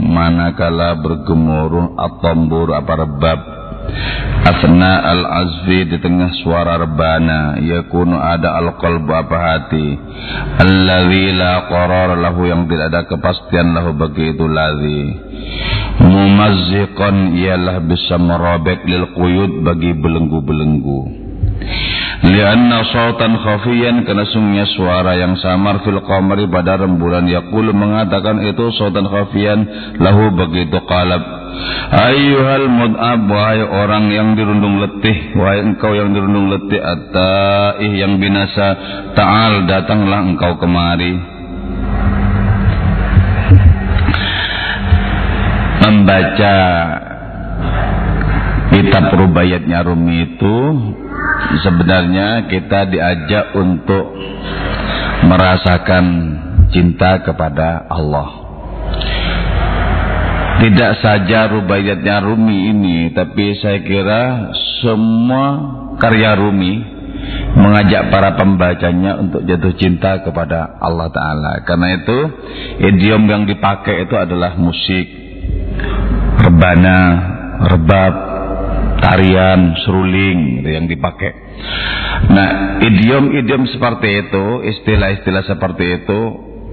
manakala bergemuruh at-tambur apa rebab. Asna al-azfi di tengah suara rebana. Yakunu ada al-qalbu apa hati. Alladzi la qarar lahu yang tidak ada kepastian lahu bagi itu ladzi. Mumazziqan ialah bisa merobek lil quyud bagi belenggu-belenggu Lianna sautan khafiyan karena sungguhnya suara yang samar fil qamari pada rembulan yaqulu mengatakan itu sautan khafiyan lahu begitu qalab. Ayyuhal mud'ab wahai orang yang dirundung letih wahai engkau yang dirundung letih at-taih yang binasa ta'al datanglah engkau kemari. Membaca kitab rubayatnya Rumi itu sebenarnya kita diajak untuk merasakan cinta kepada Allah. Tidak saja rubaiyatnya Rumi ini, tapi saya kira semua karya Rumi mengajak para pembacanya untuk jatuh cinta kepada Allah Ta'ala. Karena itu, idiom yang dipakai itu adalah musik, rebana, rebab, tarian, seruling gitu yang dipakai. Nah, idiom-idiom seperti itu, istilah-istilah seperti itu,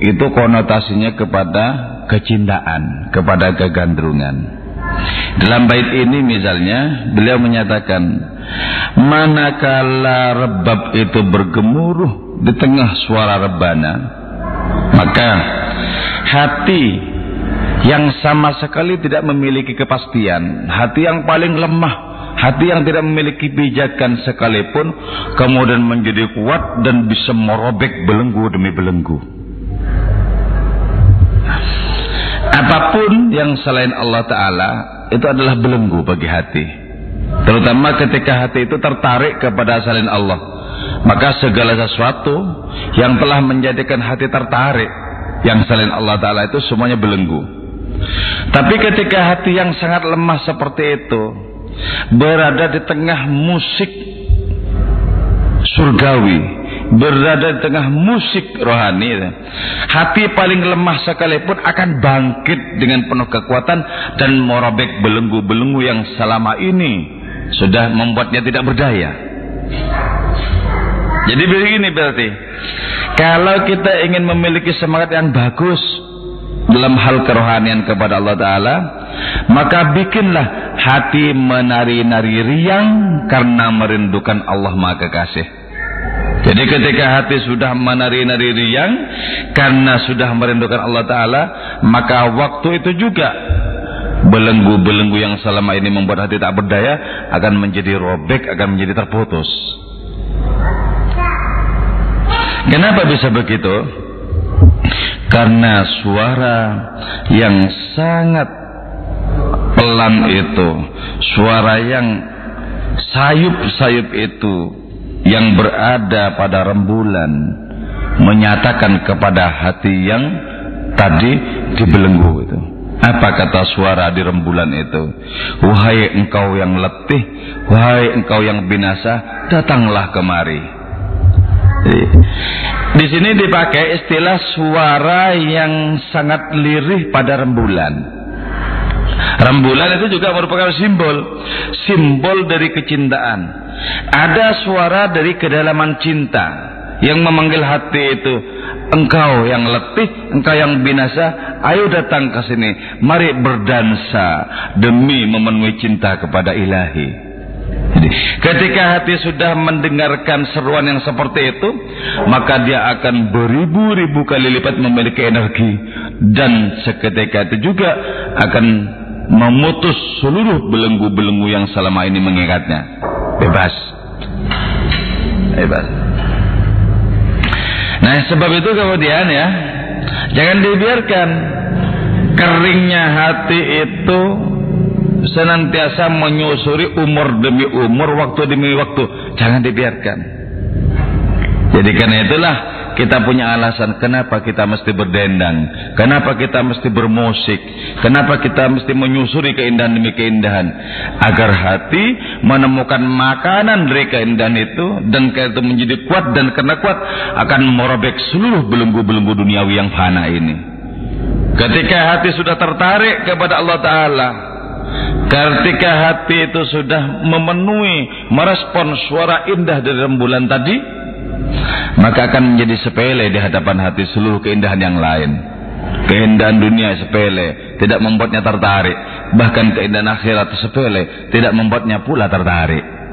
itu konotasinya kepada kecintaan, kepada kegandrungan. Dalam bait ini misalnya beliau menyatakan manakala rebab itu bergemuruh di tengah suara rebana maka hati yang sama sekali tidak memiliki kepastian, hati yang paling lemah Hati yang tidak memiliki pijakan sekalipun kemudian menjadi kuat dan bisa merobek belenggu demi belenggu. Apa pun yang selain Allah Ta'ala itu adalah belenggu bagi hati. Terutama ketika hati itu tertarik kepada selain Allah. Maka segala sesuatu yang telah menjadikan hati tertarik yang selain Allah Ta'ala itu semuanya belenggu. Tapi ketika hati yang sangat lemah seperti itu berada di tengah musik surgawi, berada di tengah musik rohani. Hati paling lemah sekalipun akan bangkit dengan penuh kekuatan dan merobek belenggu-belenggu yang selama ini sudah membuatnya tidak berdaya. Jadi begini berarti, kalau kita ingin memiliki semangat yang bagus dalam hal kerohanian kepada Allah Ta'ala, maka bikinlah hati menari-nari riang karena merindukan Allah Maha Kekasih. Jadi ketika hati sudah menari-nari riang karena sudah merindukan Allah Ta'ala, maka waktu itu juga belenggu-belenggu yang selama ini membuat hati tak berdaya akan menjadi robek, akan menjadi terputus. Kenapa bisa begitu? Karena suara yang sangat pelan itu, suara yang sayup-sayup itu yang berada pada rembulan menyatakan kepada hati yang tadi dibelenggu itu. Apa kata suara di rembulan itu? Wahai engkau yang letih, wahai engkau yang binasa, datanglah kemari. Di sini dipakai istilah suara yang sangat lirih pada rembulan. Rembulan itu juga merupakan simbol, simbol dari kecintaan. Ada suara dari kedalaman cinta yang memanggil hati itu, engkau yang letih, engkau yang binasa, ayo datang ke sini, mari berdansa demi memenuhi cinta kepada Ilahi. Jadi, ketika hati sudah mendengarkan seruan yang seperti itu, maka dia akan beribu-ribu kali lipat memiliki energi dan seketika itu juga akan memutus seluruh belenggu-belenggu yang selama ini mengikatnya. Bebas. Bebas. Nah, sebab itu kemudian ya, jangan dibiarkan keringnya hati itu senantiasa menyusuri umur demi umur, waktu demi waktu. Jangan dibiarkan. Jadi karena itulah kita punya alasan kenapa kita mesti berdendang, kenapa kita mesti bermusik, kenapa kita mesti menyusuri keindahan demi keindahan, agar hati menemukan makanan dari keindahan itu dan itu menjadi kuat dan karena kuat akan merobek seluruh belenggu-belenggu duniawi yang fana ini. ketika hati sudah tertarik kepada Allah Ta'ala ketika hati itu sudah memenuhi merespon suara indah dari rembulan tadi maka akan menjadi sepele di hadapan hati seluruh keindahan yang lain. Keindahan dunia sepele tidak membuatnya tertarik. Bahkan keindahan akhirat sepele tidak membuatnya pula tertarik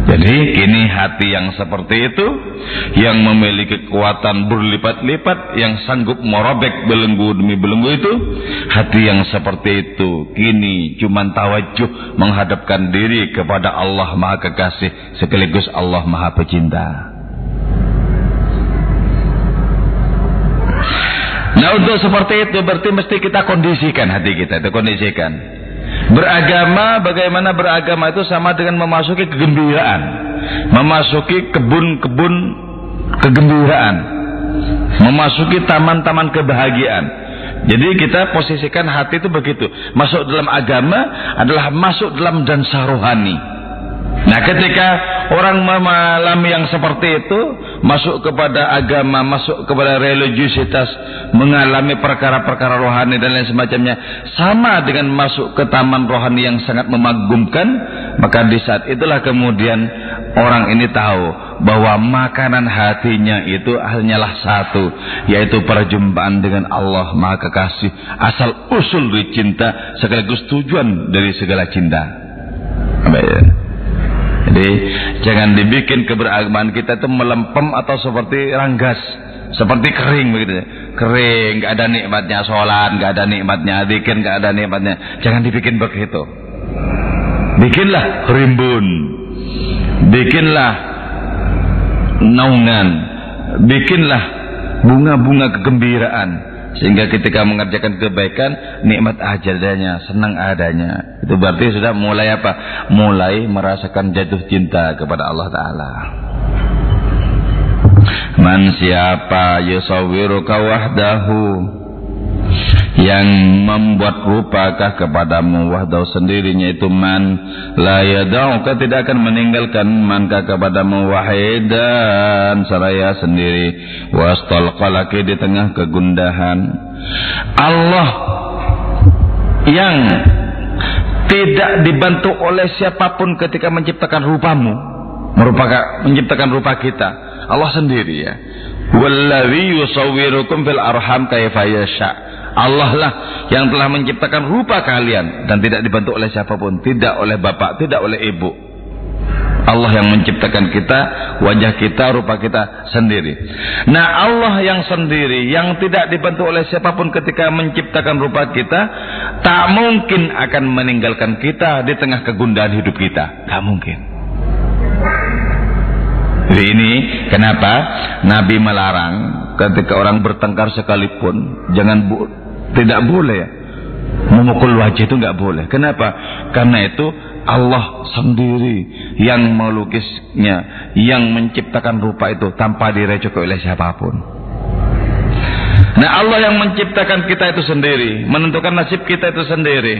jadi kini hati yang seperti itu yang memiliki kekuatan berlipat-lipat yang sanggup merobek belenggu demi belenggu itu hati yang seperti itu kini cuma tawajuh menghadapkan diri kepada Allah Maha Kekasih sekaligus Allah Maha Pecinta. Nah untuk seperti itu berarti mesti kita kondisikan hati kita, itu kondisikan. Beragama, bagaimana beragama itu sama dengan memasuki kegembiraan. Memasuki kebun-kebun kegembiraan. Memasuki taman-taman kebahagiaan. Jadi kita posisikan hati itu begitu. Masuk dalam agama adalah masuk dalam dansa rohani. Nah ketika orang mengalami yang seperti itu masuk kepada agama, masuk kepada religiusitas, mengalami perkara-perkara rohani dan lain semacamnya, sama dengan masuk ke taman rohani yang sangat memagumkan, maka di saat itulah kemudian orang ini tahu bahwa makanan hatinya itu hanyalah satu, yaitu perjumpaan dengan Allah Maha Kekasih, asal usul dari cinta sekaligus tujuan dari segala cinta. Baik. Jadi jangan dibikin keberagamaan kita itu melempem atau seperti ranggas, seperti kering begitu. Kering, nggak ada nikmatnya sholat, nggak ada nikmatnya bikin, nggak ada nikmatnya. Jangan dibikin begitu. Bikinlah rimbun, bikinlah naungan, bikinlah bunga-bunga kegembiraan sehingga ketika mengerjakan kebaikan nikmat adanya, senang adanya. Itu berarti sudah mulai apa? Mulai merasakan jatuh cinta kepada Allah taala. Man siapa yusawiruka wahdahu yang membuat rupakah kepadamu wahdau sendirinya itu man la yadauka tidak akan meninggalkan manka kepadamu wahidan saraya sendiri. Wastalqalaki di tengah kegundahan. Allah yang tidak dibantu oleh siapa pun ketika menciptakan rupamu merupakan menciptakan rupa kita. Allah sendiri ya. Wallazi yusawwirukum fil arham kaifa yasha' Allah lah yang telah menciptakan rupa kalian dan tidak dibantu oleh siapa pun, tidak oleh bapak, tidak oleh ibu. Allah yang menciptakan kita, wajah kita, rupa kita sendiri. Nah, Allah yang sendiri yang tidak dibantu oleh siapa pun ketika menciptakan rupa kita, tak mungkin akan meninggalkan kita di tengah kegundahan hidup kita. Tak mungkin. Jadi ini kenapa Nabi melarang ketika orang bertengkar sekalipun jangan tidak boleh. Memukul wajah itu nggak boleh. Kenapa? Karena itu Allah sendiri yang melukisnya, yang menciptakan rupa itu tanpa direcoki oleh siapa pun. Nah Allah yang menciptakan kita itu sendiri, menentukan nasib kita itu sendiri.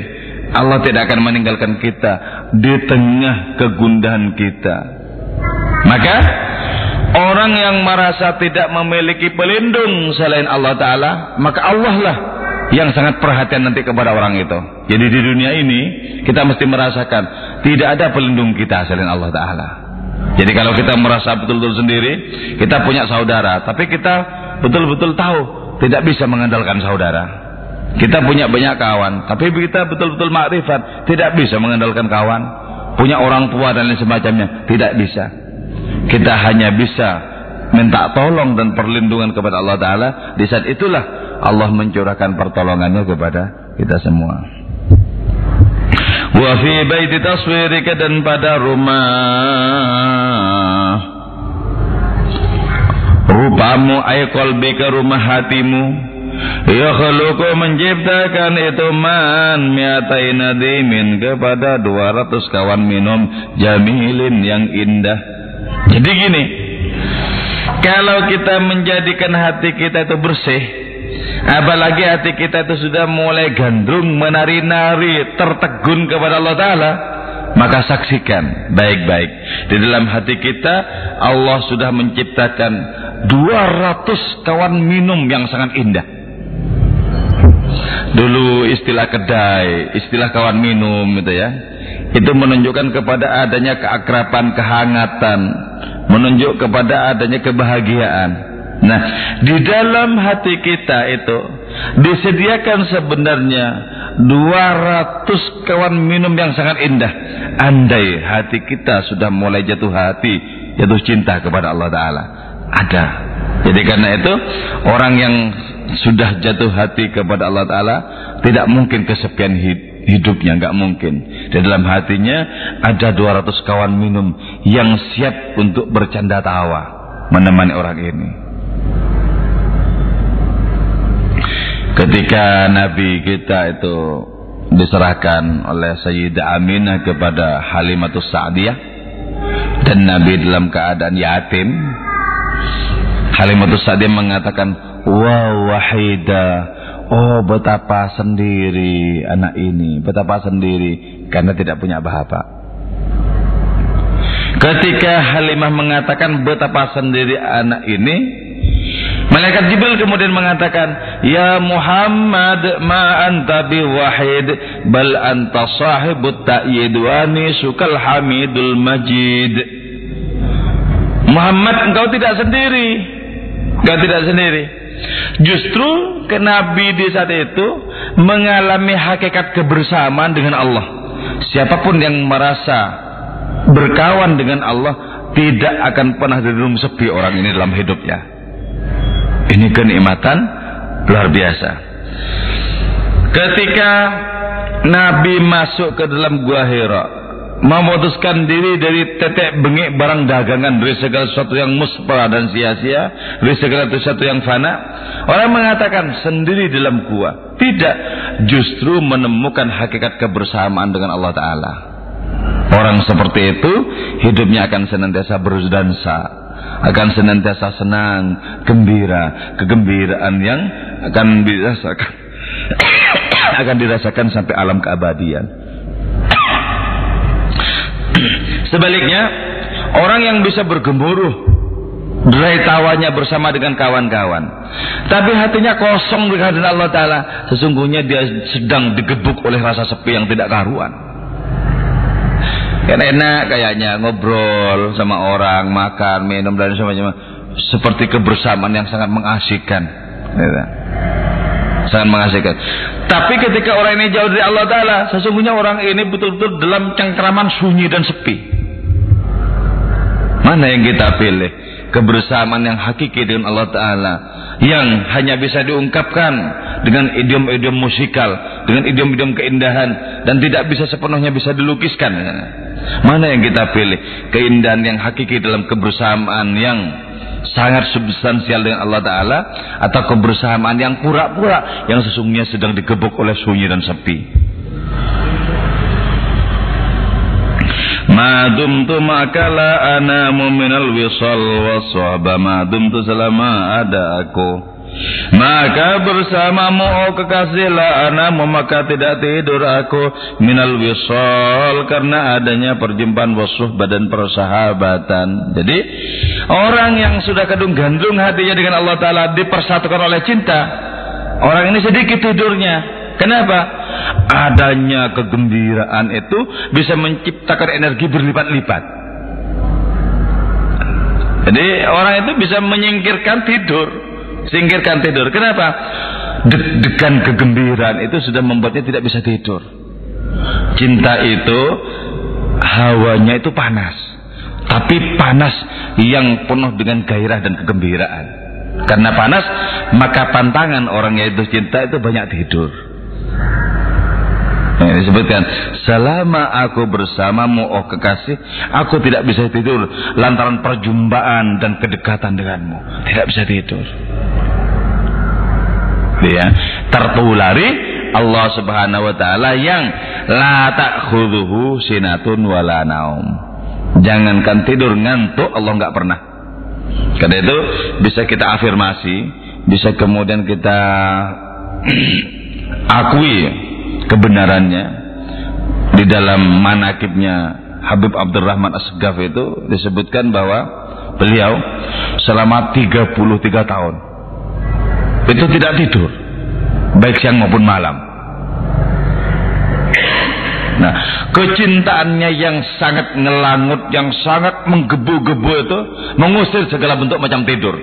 Allah tidak akan meninggalkan kita di tengah kegundahan kita. Maka orang yang merasa tidak memiliki pelindung selain Allah Ta'ala, maka Allah lah yang sangat perhatian nanti kepada orang itu. Jadi di dunia ini kita mesti merasakan tidak ada pelindung kita selain Allah Taala. Jadi kalau kita merasa betul-betul sendiri, kita punya saudara, tapi kita betul-betul tahu tidak bisa mengandalkan saudara. Kita punya banyak kawan, tapi kita betul-betul makrifat, tidak bisa mengandalkan kawan. Punya orang tua dan lain semacamnya, tidak bisa. Kita hanya bisa minta tolong dan perlindungan kepada Allah Ta'ala. Di saat itulah Allah mencurahkan pertolongannya kepada kita semua. Wa fi baiti taswirika dan pada rumah rupamu ay qalbika rumah hatimu Ya khuluku menciptakan itu man miatai nadimin kepada 200 kawan minum jamilin yang indah. Jadi gini, kalau kita menjadikan hati kita itu bersih, Apalagi hati kita itu sudah mulai gandrung, menari-nari, tertegun kepada Allah Ta'ala. Maka saksikan baik-baik. Di dalam hati kita, Allah sudah menciptakan 200 kawan minum yang sangat indah. Dulu istilah kedai, istilah kawan minum gitu ya. Itu menunjukkan kepada adanya keakraban, kehangatan, menunjuk kepada adanya kebahagiaan. Nah, di dalam hati kita itu disediakan sebenarnya 200 kawan minum yang sangat indah. Andai hati kita sudah mulai jatuh hati, jatuh cinta kepada Allah Ta'ala. Ada. Jadi karena itu, orang yang sudah jatuh hati kepada Allah Ta'ala tidak mungkin kesepian hidupnya nggak mungkin. Di dalam hatinya ada 200 kawan minum yang siap untuk bercanda tawa menemani orang ini. Ketika Nabi kita itu diserahkan oleh Sayyidah Aminah kepada Halimatus Sa'diyah dan Nabi dalam keadaan yatim Halimatus Sa'diyah mengatakan wa wahida oh betapa sendiri anak ini betapa sendiri karena tidak punya bapak ketika Halimah mengatakan betapa sendiri anak ini Malaikat Jibril kemudian mengatakan, "Ya Muhammad, ma anta wahid, bal anta sahibut ta'yid wa sukal hamidul majid." Muhammad, engkau tidak sendiri. Engkau tidak sendiri. Justru ke Nabi di saat itu mengalami hakikat kebersamaan dengan Allah. Siapa pun yang merasa berkawan dengan Allah tidak akan pernah dirung sepi orang ini dalam hidupnya. Ini kenikmatan luar biasa. Ketika Nabi masuk ke dalam gua Hira, memutuskan diri dari tetek bengik barang dagangan. Dari segala sesuatu yang muspa dan sia-sia. Dari segala sesuatu yang fana. Orang mengatakan sendiri dalam gua. Tidak. Justru menemukan hakikat kebersamaan dengan Allah Ta'ala. Orang seperti itu hidupnya akan senantiasa berdansa. Akan senantiasa senang gembira. Kegembiraan yang akan dirasakan. Akan dirasakan sampai alam keabadian Sebaliknya, orang yang bisa bergemuruh Derai tawanya bersama dengan kawan-kawan. Tapi hatinya kosong dengan Allah Ta'ala. Sesungguhnya dia sedang digebuk oleh rasa sepi yang tidak karuan. Kan enak kayaknya ngobrol sama orang, makan, minum dan sebagainya. Seperti kebersamaan yang sangat mengasihkan. Gitu. Sangat mengasihkan. Tapi ketika orang ini jauh dari Allah Ta'ala, sesungguhnya orang ini betul-betul dalam cengkraman sunyi dan sepi. Mana yang kita pilih? Kebersamaan yang hakiki dengan Allah Ta'ala. Yang hanya bisa diungkapkan dengan idiom-idiom musikal. Dengan idiom-idiom keindahan. Dan tidak bisa sepenuhnya bisa dilukiskan. Mana yang kita pilih? Keindahan yang hakiki dalam kebersamaan yang sangat substansial dengan Allah Ta'ala. Atau kebersamaan yang pura-pura. Yang sesungguhnya sedang digebuk oleh sunyi dan sepi. Ma dumtu maka la anamu minal wisal waswaba Ma dumtu selama ada aku maka bersamamu oh kekasih la anamu maka tidak tidur aku minal wisal karena adanya perjumpaan wasuh badan persahabatan. Jadi orang yang sudah kadung gandrung hatinya dengan Allah Taala dipersatukan oleh cinta. Orang ini sedikit tidurnya. Kenapa? Adanya kegembiraan itu bisa menciptakan energi berlipat-lipat. Jadi orang itu bisa menyingkirkan tidur, singkirkan tidur. Kenapa? Deg-degan kegembiraan itu sudah membuatnya tidak bisa tidur. Cinta itu hawanya itu panas, tapi panas yang penuh dengan gairah dan kegembiraan. Karena panas, maka pantangan orang yaitu cinta itu banyak tidur. Disebutkan selama aku bersamamu oh kekasih aku tidak bisa tidur lantaran perjumpaan dan kedekatan denganmu. Tidak bisa tidur. Ya tertulari Allah Subhanahu wa taala yang la ta'khudhuhu sinatun wala naum. Jangankan tidur ngantuk Allah nggak pernah. Karena itu bisa kita afirmasi bisa kemudian kita akui kebenarannya di dalam manakibnya Habib Abdurrahman Asgaf itu disebutkan bahwa beliau selama 33 tahun itu tidak tidur baik siang maupun malam. Nah, kecintaannya yang sangat ngelangut, yang sangat menggebu-gebu itu mengusir segala bentuk macam tidur.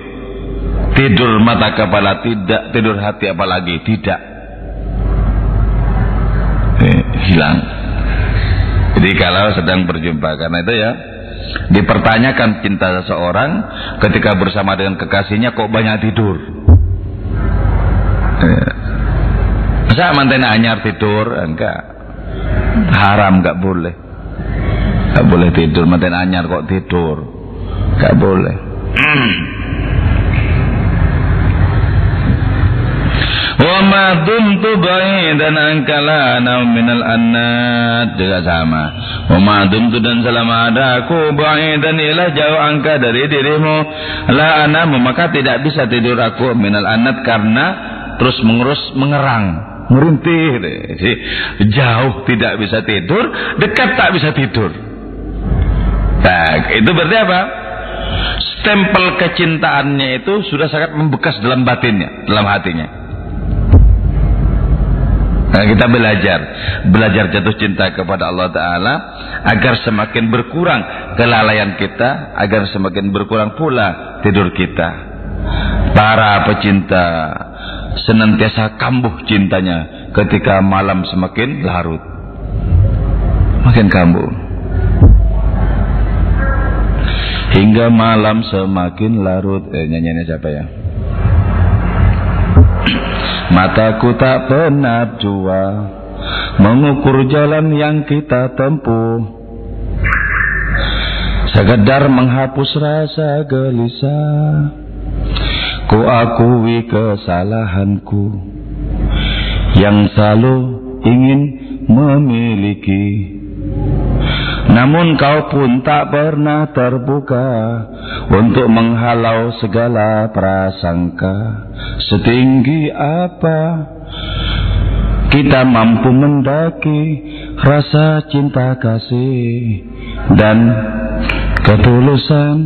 Tidur mata kepala tidak, tidur hati apalagi tidak. Hilang. Jadi kalau sedang berjumpa karena itu ya dipertanyakan cinta seseorang ketika bersama dengan kekasihnya kok banyak tidur. Eh, Masa mantan anyar tidur? Enggak. Haram nggak boleh. Nggak boleh tidur. Mantan anyar kok tidur? Nggak boleh. Wa ma dumtu ba'idan anka la minal annat juga sama. Wa ma dumtu dan selama ada aku ba'idan ialah jauh angka dari dirimu. La anamu maka tidak bisa tidur aku minal annat karena terus mengurus mengerang merintih. Jauh tidak bisa tidur dekat tak bisa tidur. Nah itu berarti apa? Stempel kecintaannya itu sudah sangat membekas dalam batinnya dalam hatinya nah, kita belajar. Belajar jatuh cinta kepada Allah Ta'ala agar semakin berkurang kelalaian kita agar semakin berkurang pula tidur kita. Para pecinta senantiasa kambuh cintanya ketika malam semakin larut. Makin kambuh. Hingga malam semakin larut. Eh, nyanyiannya siapa ya mataku tak pernah jua. Mengukur jalan yang kita tempuh. Sekedar menghapus rasa gelisah. Ku akui kesalahanku. Yang selalu ingin memiliki Namun kau pun tak pernah terbuka Untuk menghalau segala prasangka. Setinggi apa Kita mampu mendaki Rasa cinta kasih Dan ketulusan.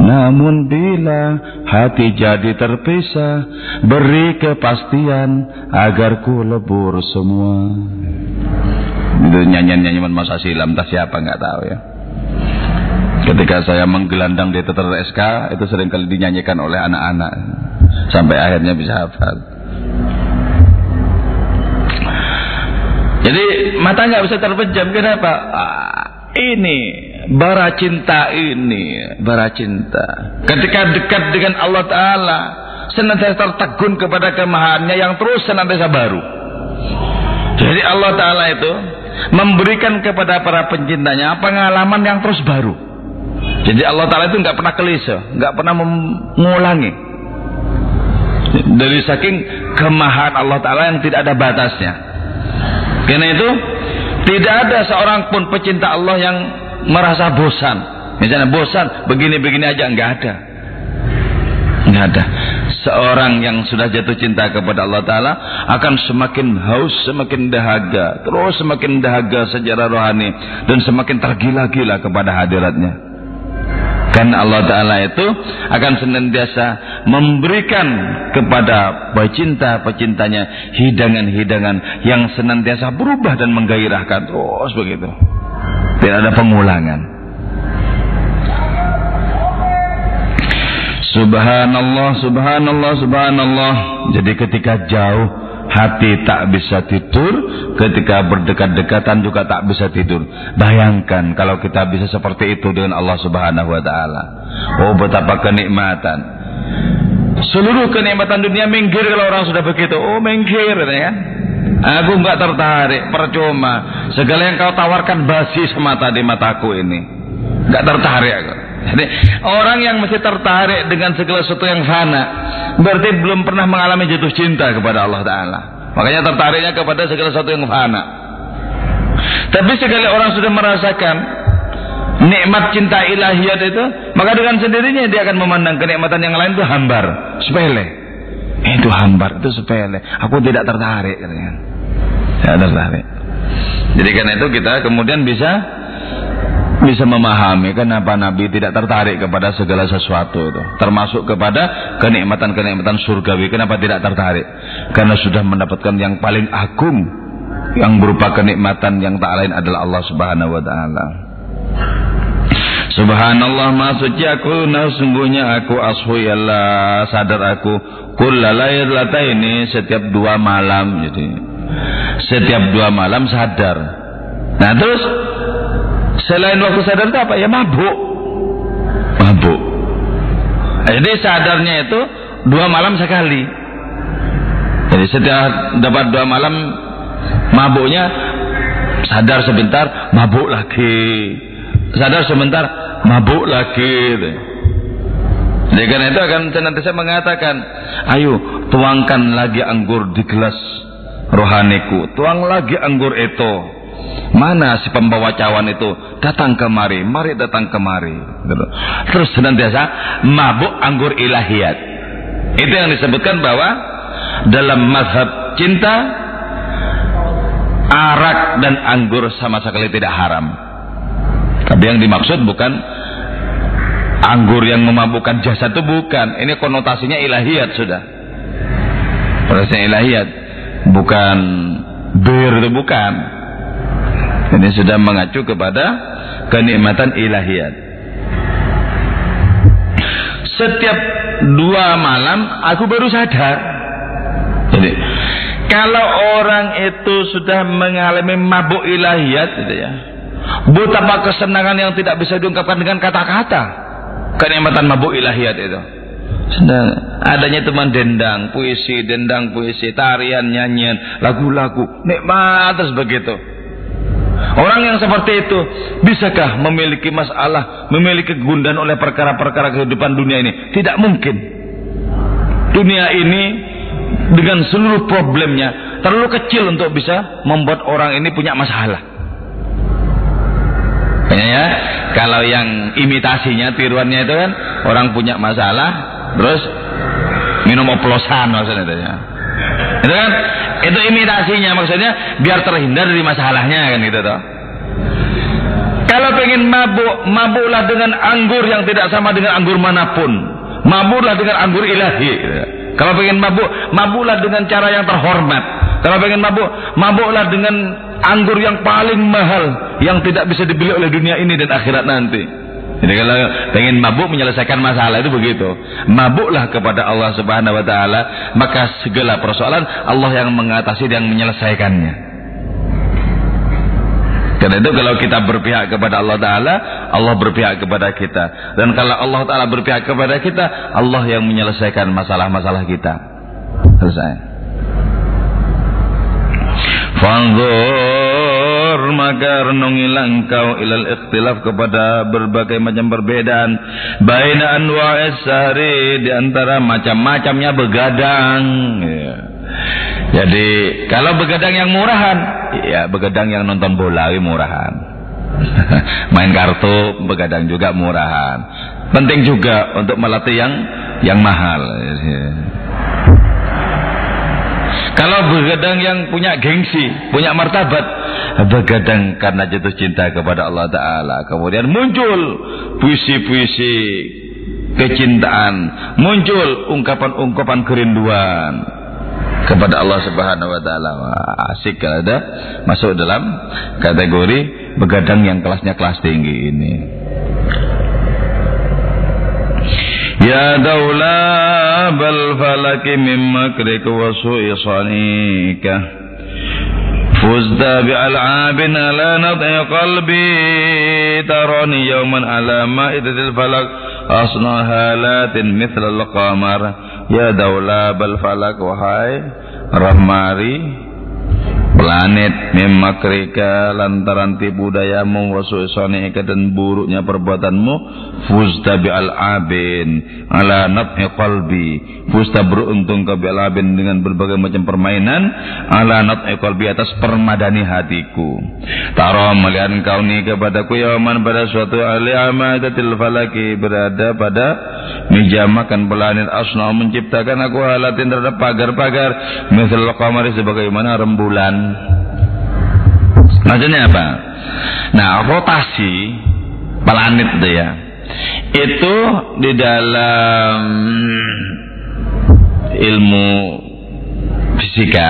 Namun bila hati jadi terpisah Beri kepastian agar ku lebur semua Itu nyanyian-nyanyian masa silam entah siapa nggak tahu ya Ketika saya menggelandang di teter SK Itu sering kali dinyanyikan oleh anak-anak Sampai akhirnya bisa hafal Jadi mata nggak bisa terpejam Kenapa? Ah, ini bara cinta ini, bara cinta. Ketika dekat dengan Allah Ta'ala, senantiasa tertegun kepada kemahannya yang terus senantiasa baru. Jadi Allah Ta'ala itu memberikan kepada para pencintanya pengalaman yang terus baru. Jadi Allah Ta'ala itu nggak pernah kelisa, nggak pernah mengulangi. Dari saking kemahan Allah Ta'ala yang tidak ada batasnya. Karena itu, tidak ada seorang pun pecinta Allah yang merasa bosan. Misalnya bosan, begini-begini aja enggak ada. Enggak ada. Seorang yang sudah jatuh cinta kepada Allah Ta'ala akan semakin haus, semakin dahaga. Terus semakin dahaga secara rohani. Dan semakin tergila-gila kepada hadiratnya. Karena Allah Ta'ala itu akan senantiasa memberikan kepada pecinta-pecintanya hidangan-hidangan yang senantiasa berubah dan menggairahkan. Terus begitu. Tidak ada pengulangan. Subhanallah, subhanallah, subhanallah. Jadi ketika jauh hati tak bisa tidur, ketika berdekat-dekatan juga tak bisa tidur. Bayangkan kalau kita bisa seperti itu dengan Allah Subhanahu wa taala. Oh, betapa kenikmatan. Seluruh kenikmatan dunia minggir kalau orang sudah begitu. Oh, minggir ya. Aku enggak tertarik, percuma. Segala yang kau tawarkan basi semata di mataku ini. Enggak tertarik aku. Jadi orang yang mesti tertarik dengan segala sesuatu yang fana berarti belum pernah mengalami jatuh cinta kepada Allah Taala. Makanya tertariknya kepada segala sesuatu yang fana. Tapi sekali orang sudah merasakan nikmat cinta ilahiyat itu, maka dengan sendirinya dia akan memandang kenikmatan yang lain itu hambar, sepele. Itu hambar, itu sepele. Aku tidak tertarik. Tidak tertarik. Jadi karena itu kita kemudian bisa bisa memahami kenapa Nabi tidak tertarik kepada segala sesuatu itu. Termasuk kepada kenikmatan-kenikmatan surgawi. Kenapa tidak tertarik? Karena sudah mendapatkan yang paling agung yang berupa kenikmatan yang tak lain adalah Allah Subhanahu wa taala. Subhanallah ma suci aku nah sungguhnya aku ashu Allah sadar aku kullalailata ini setiap dua malam jadi. Setiap dua malam sadar. Nah terus selain waktu sadar itu apa? Ya mabuk. Mabuk. Jadi sadarnya itu dua malam sekali. Jadi setiap dapat dua malam mabuknya sadar sebentar mabuk lagi. Sadar sebentar mabuk lagi. Jadi karena itu akan senantiasa mengatakan ayo tuangkan lagi anggur di gelas rohaniku. Tuang lagi anggur itu mana si pembawa cawan itu datang kemari mari datang kemari gitu. terus senantiasa mabuk anggur ilahiyat itu yang disebutkan bahwa dalam mazhab cinta arak dan anggur sama sekali tidak haram tapi yang dimaksud bukan anggur yang memabukkan jasad itu bukan. Ini konotasinya ilahiyat sudah. Konotasinya ilahiyat. Bukan bir itu bukan. Ini sudah mengacu kepada kenikmatan ilahiyat. Setiap dua malam aku baru sadar. Jadi kalau orang itu sudah mengalami mabuk ilahiyat gitu ya Betapa kesenangan yang tidak bisa diungkapkan dengan kata-kata. Kenikmatan mabuk ilahiyat itu. Sedang adanya teman dendang, puisi, dendang, puisi, tarian, nyanyian, lagu-lagu, nikmat terus begitu. Orang yang seperti itu bisakah memiliki masalah, memiliki kegundahan oleh perkara-perkara kehidupan dunia ini? Tidak mungkin. Dunia ini dengan seluruh problemnya terlalu kecil untuk bisa membuat orang ini punya masalah. Makanya ya, kalau yang imitasinya, tiruannya itu kan orang punya masalah, terus minum oplosan maksudnya itu ya. Itu kan, itu imitasinya maksudnya biar terhindar dari masalahnya kan gitu toh. Kalau pengen mabuk, mabuklah dengan anggur yang tidak sama dengan anggur mana pun. Mabuklah dengan anggur ilahi. Kalau pengen mabuk, mabuklah dengan cara yang terhormat. Kalau pengen mabuk, mabuklah dengan anggur yang paling mahal yang tidak bisa dibeli oleh dunia ini dan akhirat nanti. Jadi kalau pengen mabuk menyelesaikan masalah itu begitu. Mabuklah kepada Allah Subhanahu wa taala, maka segala persoalan Allah yang mengatasi dan menyelesaikannya. Karena itu kalau kita berpihak kepada Allah Ta'ala Allah berpihak kepada kita Dan kalau Allah Ta'ala berpihak kepada kita Allah yang menyelesaikan masalah-masalah kita Selesai Fanzur maka renungilah engkau ilal ikhtilaf kepada berbagai macam perbedaan. Baina anwa'is sahri di antara macam-macamnya begadang. Ya. Jadi kalau begadang yang murahan ya begadang yang nonton bola murahan. Main kartu begadang juga murahan. Penting juga untuk melatih yang yang mahal kalau begadang yang punya gengsi, punya martabat, begadang karena jatuh cinta kepada Allah Ta'ala. Kemudian muncul puisi-puisi kecintaan, muncul ungkapan-ungkapan kerinduan kepada Allah Subhanahu wa taala. Asik kalau ada masuk dalam kategori begadang yang kelasnya kelas tinggi ini. يا دولاب الفلك من مكرك وسوء صنيك فزت بألعاب على نضع قلبي تراني يوما على مائدة الفلك أصنع هالات مثل القمر يا دولاب الفلك وهاي رماري planet memakrika lantaran tipu dayamu wasu'isanika dan buruknya perbuatanmu fuzta al abin ala naf'i qalbi. Fuzta beruntung ke al abin dengan berbagai macam permainan ala naf'i qalbi atas permadani hatiku. Taro melihat kau ni kepadaku yaman pada suatu ali amadatil falaki berada pada meja makan planet asna menciptakan aku halatin terhadap pagar-pagar. Misal qamari sebagaimana rembulan Maksudnya apa? Nah, rotasi planet itu ya. Itu di dalam ilmu fisika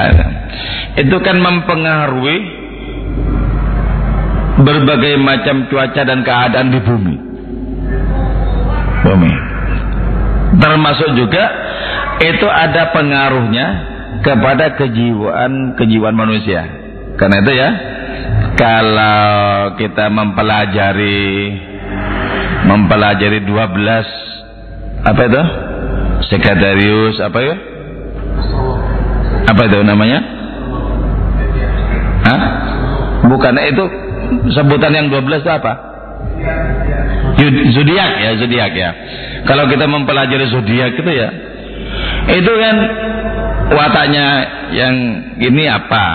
itu kan mempengaruhi berbagai macam cuaca dan keadaan di bumi. Bumi. Termasuk juga itu ada pengaruhnya kepada kejiwaan kejiwaan manusia. Karena itu ya, kalau kita mempelajari mempelajari 12 apa itu? Sekretarius apa ya? Apa itu namanya? Hah? Bukan itu sebutan yang 12 itu apa? Zodiak ya, zodiak ya. Kalau kita mempelajari zodiak itu ya, itu kan wataknya yang ini apa?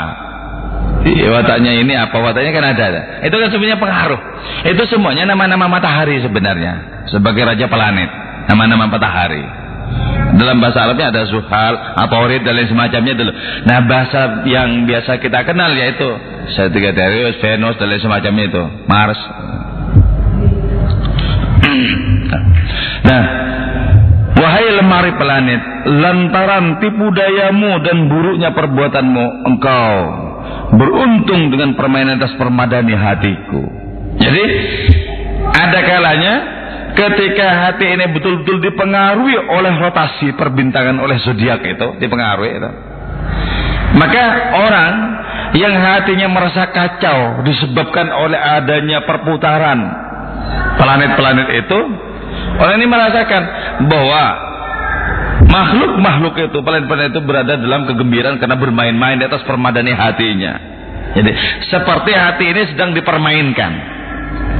Wataknya ini apa? Wataknya kan ada. Itu kan sebenarnya pengaruh. Itu semuanya nama-nama matahari sebenarnya. Sebagai raja planet. Nama-nama matahari. Dalam bahasa Arabnya ada Zuhal, Atorid dan lain semacamnya dulu. Nah bahasa yang biasa kita kenal yaitu Sagittarius, Venus dan lain semacamnya itu, Mars. nah, wahai lemari planet, lantaran tipu dayamu dan buruknya perbuatanmu, engkau beruntung dengan permainan atas permadani hatiku. Jadi ada kalanya ketika hati ini betul-betul dipengaruhi oleh rotasi perbintangan oleh zodiak itu dipengaruhi itu maka orang yang hatinya merasa kacau disebabkan oleh adanya perputaran planet-planet itu orang ini merasakan bahwa makhluk-makhluk itu planet-planet itu berada dalam kegembiraan karena bermain-main di atas permadani hatinya jadi seperti hati ini sedang dipermainkan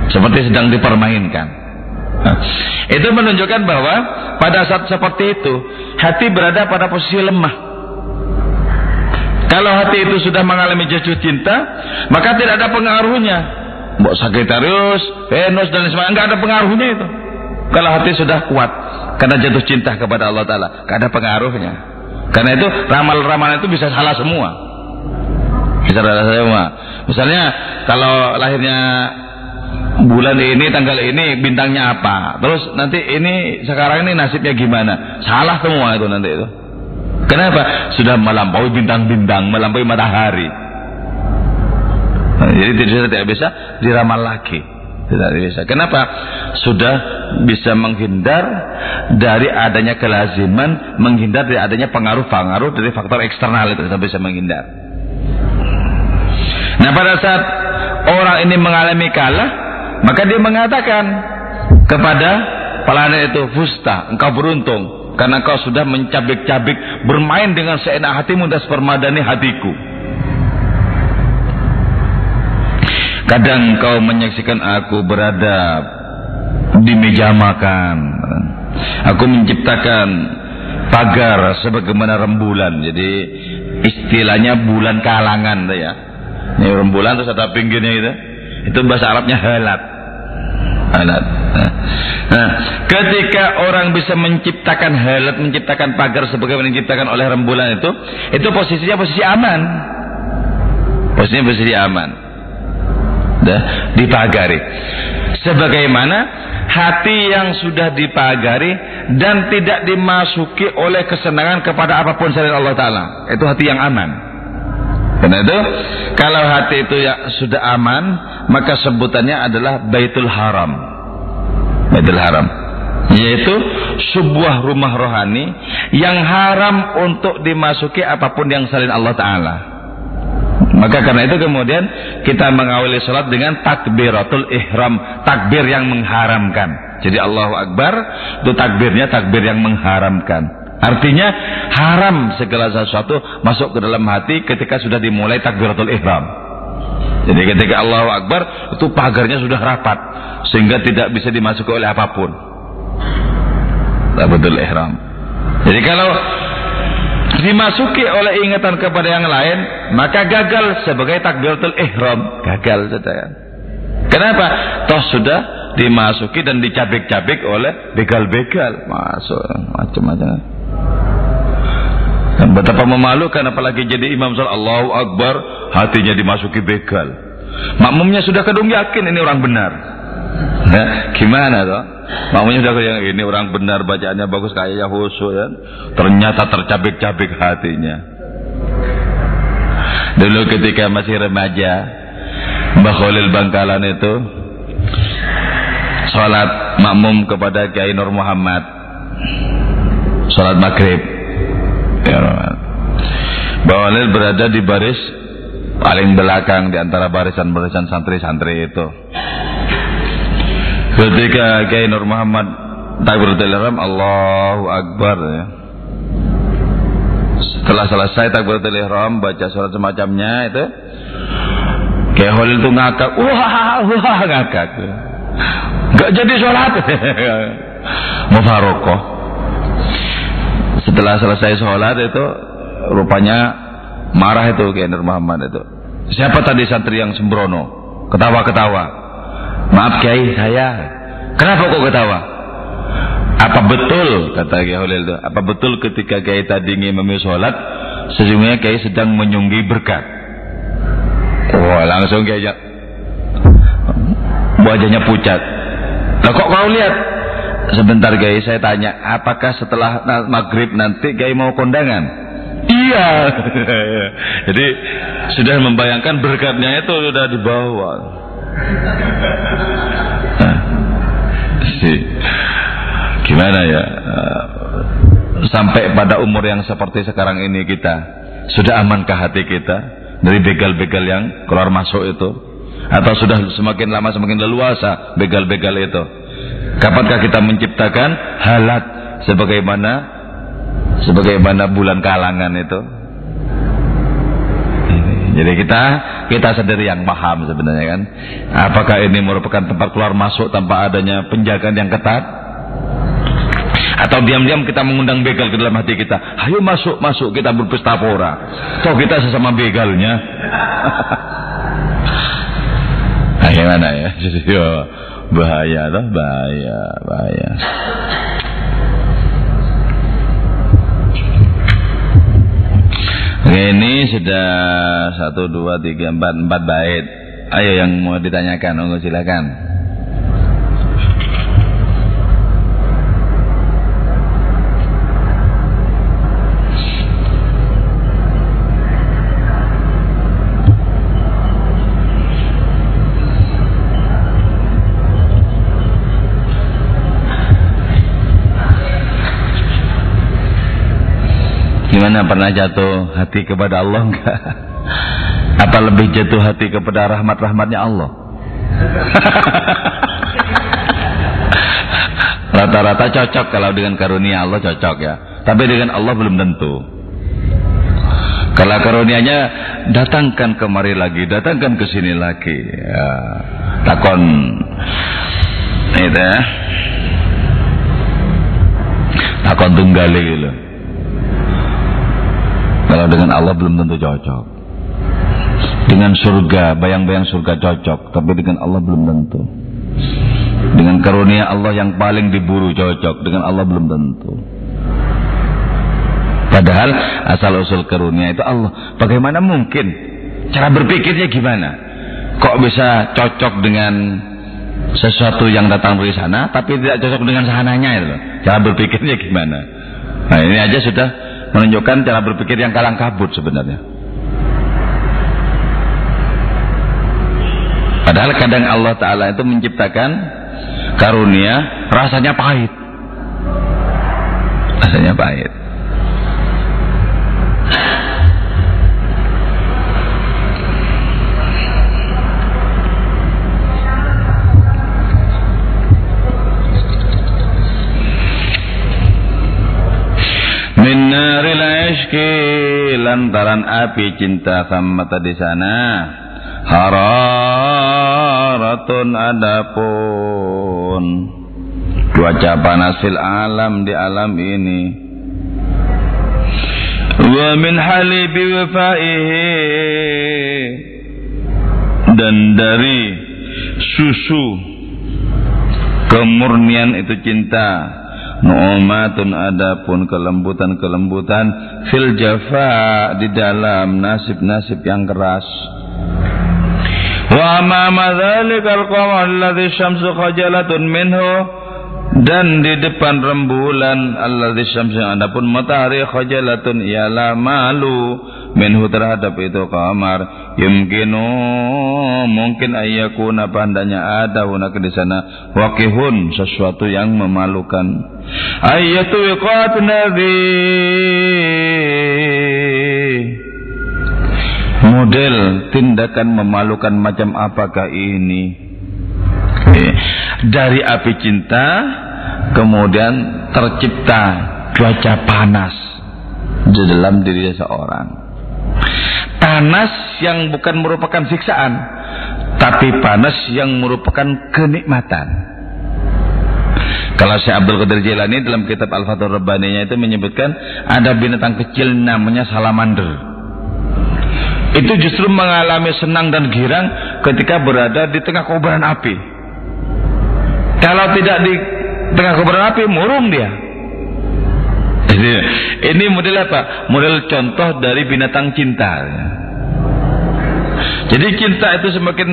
seperti sedang dipermainkan itu menunjukkan bahwa pada saat seperti itu hati berada pada posisi lemah. Kalau hati itu sudah mengalami jatuh cinta, maka tidak ada pengaruhnya. Mbok Sagittarius, Venus dan sebagainya enggak ada pengaruhnya itu. Kalau hati sudah kuat karena jatuh cinta kepada Allah Taala, ada pengaruhnya. Karena itu ramal-ramalan itu bisa salah semua. Bisa salah semua. Misalnya kalau lahirnya bulan ini tanggal ini bintangnya apa? Terus nanti ini sekarang ini nasibnya gimana? Salah semua itu nanti itu. Kenapa? Sudah melampaui bintang-bintang melampaui matahari. Nah, jadi tidak bisa diramal lagi tidak bisa kenapa sudah bisa menghindar dari adanya kelaziman menghindar dari adanya pengaruh-pengaruh dari faktor eksternal itu sudah bisa menghindar nah pada saat orang ini mengalami kalah maka dia mengatakan kepada planet itu, Fusta, engkau beruntung. Karena kau sudah mencabik-cabik, bermain dengan seenak hatimu dan sepermadani hatiku. Kadang kau menyaksikan aku berada di meja makan. Aku menciptakan pagar sebagaimana rembulan. Jadi istilahnya bulan kalangan ya. Ini rembulan terus ada pinggirnya itu. Itu bahasa Arabnya halat alat. Nah, ketika orang bisa menciptakan halat, menciptakan pagar sebagaimana menciptakan oleh rembulan itu, itu posisinya posisi aman. Posisinya posisi aman. Dipagari. Sebagaimana hati yang sudah dipagari dan tidak dimasuki oleh kesenangan kepada apa pun selain Allah Taala. Itu hati yang aman. Karena itu kalau hati itu ya sudah aman, maka sebutannya adalah Baitul Haram. Baitul Haram yaitu sebuah rumah rohani yang haram untuk dimasuki apa pun yang selain Allah taala. Maka karena itu kemudian kita mengawali salat dengan takbiratul ihram, takbir yang mengharamkan. Jadi Allahu Akbar itu takbirnya takbir yang mengharamkan. Artinya haram segala sesuatu masuk ke dalam hati ketika sudah dimulai takbiratul ihram. Jadi ketika Allahu Akbar itu pagarnya sudah rapat sehingga tidak bisa dimasuki oleh apa pun. Takbiratul ihram. Jadi kalau dimasuki oleh ingatan kepada yang lain, maka gagal sebagai takbiratul ihram, gagal saudara. Kenapa? Toh sudah dimasuki dan dicabik-cabik oleh begal-begal, masuk macam-macam. Dan betapa memalukan apalagi jadi imam salat Allahu Akbar hatinya dimasuki begal. Makmumnya sudah kadung yakin ini orang benar. Nah, gimana toh? Makmumnya sudah yang ini orang benar bacaannya bagus kayaknya khusyuk ya. Ternyata tercabik-cabik hatinya. Dulu ketika masih remaja, Mbah Khalil Bangkalan itu sholat makmum kepada Kiai Nur Muhammad. Sholat maghrib. Ya, Mbah Khalil berada di baris paling belakang di antara barisan-barisan santri-santri itu. Ketika Kiai Nur Muhammad takbiratul ihram Allahu Akbar ya. Setelah selesai takbiratul ihram baca surat semacamnya itu Kiai Khalil itu ngakak, wah wah ngakak. Gak jadi sholat. Mufarokoh. Setelah selesai sholat itu rupanya marah itu Kiai Nur Muhammad itu. Siapa tadi santri yang sembrono? Ketawa-ketawa. Maaf Kiai, saya. Kenapa kok ketawa? Apa betul kata Kiai Holil itu? Apa betul ketika Kiai tadi ingin memilih sholat, sesungguhnya Kiai sedang menyunggi berkat? Wah langsung Kiai wajahnya pucat. Lah kok kau lihat? Sebentar Kiai saya tanya, apakah setelah maghrib nanti Kiai mau kondangan? Iya. Jadi sudah membayangkan berkatnya itu sudah dibawa. Nah, Gimana ya? Sampai pada umur yang seperti sekarang ini kita sudah amankah hati kita dari begal-begal yang keluar masuk itu? Atau sudah semakin lama semakin leluasa begal-begal itu? Kapankah kita menciptakan halat sebagaimana sebagaimana bulan kalangan itu? Jadi kita kita sendiri yang paham sebenarnya kan. Apakah ini merupakan tempat keluar masuk tanpa adanya penjagaan yang ketat? Atau diam-diam kita mengundang begal ke dalam hati kita. Ayo masuk, masuk kita berpesta pora. Toh kita sesama begalnya. nah, gimana ya? Yo, bahaya loh, bahaya, bahaya. Ini sudah satu dua tiga empat empat bait. Ayo yang mau ditanyakan, oh, silakan. Gimana pernah jatuh hati kepada Allah enggak? Apa lebih jatuh hati kepada rahmat-rahmatnya Allah? Rata-rata cocok kalau dengan karunia Allah cocok ya. Tapi dengan Allah belum tentu. Kalau karunianya datangkan kemari lagi, datangkan ke sini lagi. Ya. Takon itu ya. Takon tunggali gitu. Kalau dengan Allah belum tentu cocok. Dengan surga, bayang-bayang surga cocok, tapi dengan Allah belum tentu. Dengan karunia Allah yang paling diburu cocok, dengan Allah belum tentu. Padahal asal usul karunia itu Allah. Bagaimana mungkin? Cara berpikirnya gimana? Kok bisa cocok dengan sesuatu yang datang dari sana, tapi tidak cocok dengan sahananya itu? Cara berpikirnya gimana? Nah ini aja sudah menunjukkan cara berpikir yang kalang kabut sebenarnya. Padahal kadang Allah Ta'ala itu menciptakan karunia rasanya pahit. Rasanya pahit. Ishki lantaran api cinta sama di sana. Hararatun adapun. Cuaca panasil alam di alam ini. Wa min halibi wafaihi dan dari susu kemurnian itu cinta Nu'matun adapun kelembutan-kelembutan fil jafa di dalam nasib-nasib yang keras. Wa amama dzalikal qamar alladhi syamsu khajalatun minhu dan di depan rembulan alladhi syamsu adapun matahari khajalatun ialah malu minhu terhadap itu kamar yumkinu mungkin ayyakuna pandanya ada hunaka di sana. Wakihun sesuatu yang memalukan. Ayatu wiqat nabi. Model tindakan memalukan macam apakah ini? Dari api cinta kemudian tercipta cuaca panas di dalam diri seseorang. Panas yang bukan merupakan siksaan, tapi panas yang merupakan kenikmatan. Kalau Syekh Abdul Qadir Jilani dalam kitab Al-Fathur Rabbaninya itu menyebutkan ada binatang kecil namanya salamander. Itu justru mengalami senang dan girang ketika berada di tengah kobaran api. Kalau tidak di tengah kobaran api, murung dia. Ini model apa? Model contoh dari binatang cinta. Jadi cinta itu semakin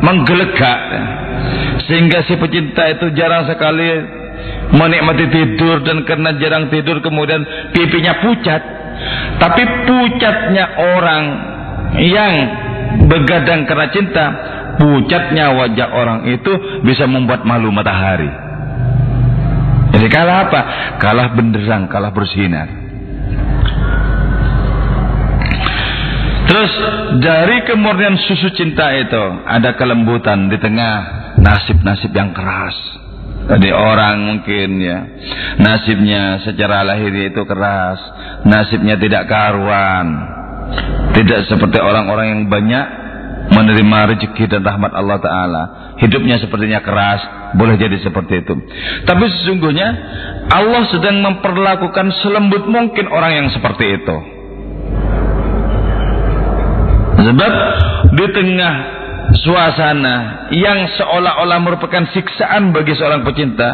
menggelegak sehingga si pecinta itu jarang sekali menikmati tidur dan karena jarang tidur kemudian pipinya pucat. Tapi pucatnya orang yang begadang karena cinta, pucatnya wajah orang itu bisa membuat malu matahari. Jadi kalah apa? Kalah benderang, kalah bersinar. Terus dari kemurnian susu cinta itu ada kelembutan di tengah nasib-nasib yang keras. Jadi orang mungkin ya nasibnya secara lahir itu keras, nasibnya tidak karuan, tidak seperti orang-orang yang banyak menerima rezeki dan rahmat Allah Taala. Hidupnya sepertinya keras, boleh jadi seperti itu. Tapi sesungguhnya Allah sedang memperlakukan selembut mungkin orang yang seperti itu. Sebab di tengah suasana yang seolah-olah merupakan siksaan bagi seorang pecinta,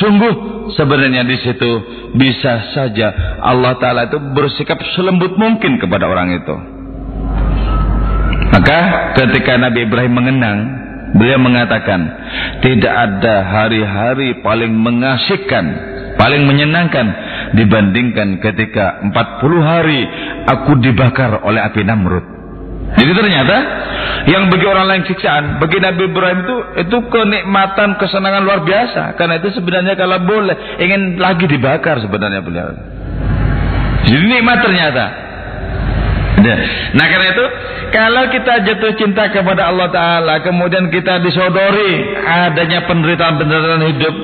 sungguh sebenarnya di situ bisa saja Allah Taala itu bersikap selembut mungkin kepada orang itu. Maka ketika Nabi Ibrahim mengenang, beliau mengatakan, tidak ada hari-hari paling mengasihkan, paling menyenangkan dibandingkan ketika 40 hari aku dibakar oleh api Namrud. Jadi ternyata yang bagi orang lain siksaan, bagi Nabi Ibrahim itu itu kenikmatan, kesenangan luar biasa. Karena itu sebenarnya kalau boleh ingin lagi dibakar sebenarnya beliau. Jadi nikmat ternyata. Nah karena itu kalau kita jatuh cinta kepada Allah Ta'ala Kemudian kita disodori Adanya penderitaan-penderitaan hidup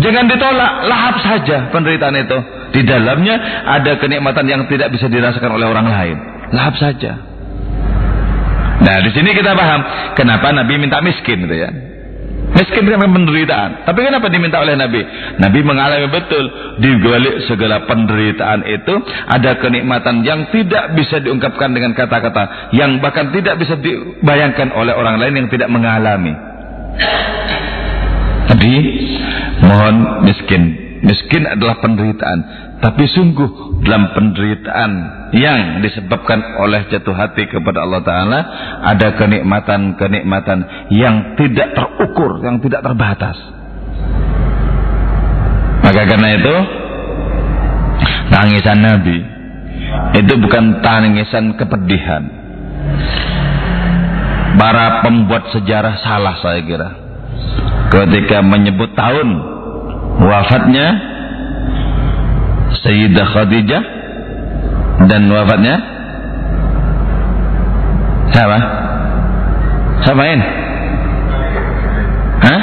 Jangan ditolak Lahap saja penderitaan itu. Di dalamnya ada kenikmatan yang tidak bisa dirasakan oleh orang lain. Lahap saja. Nah, di sini kita paham kenapa Nabi minta miskin gitu ya. Miskin karena penderitaan. Tapi kenapa diminta oleh Nabi? Nabi mengalami betul di balik segala penderitaan itu ada kenikmatan yang tidak bisa diungkapkan dengan kata-kata, yang bahkan tidak bisa dibayangkan oleh orang lain yang tidak mengalami. Nabi mohon miskin. Miskin adalah penderitaan. Tapi sungguh dalam penderitaan yang disebabkan oleh jatuh hati kepada Allah Ta'ala ada kenikmatan-kenikmatan yang tidak terukur, yang tidak terbatas. Maka karena itu tangisan Nabi itu bukan tangisan kepedihan. Para pembuat sejarah salah saya kira ketika menyebut tahun wafatnya Sayyidah Khadijah dan wafatnya siapa? Siapain? Hah?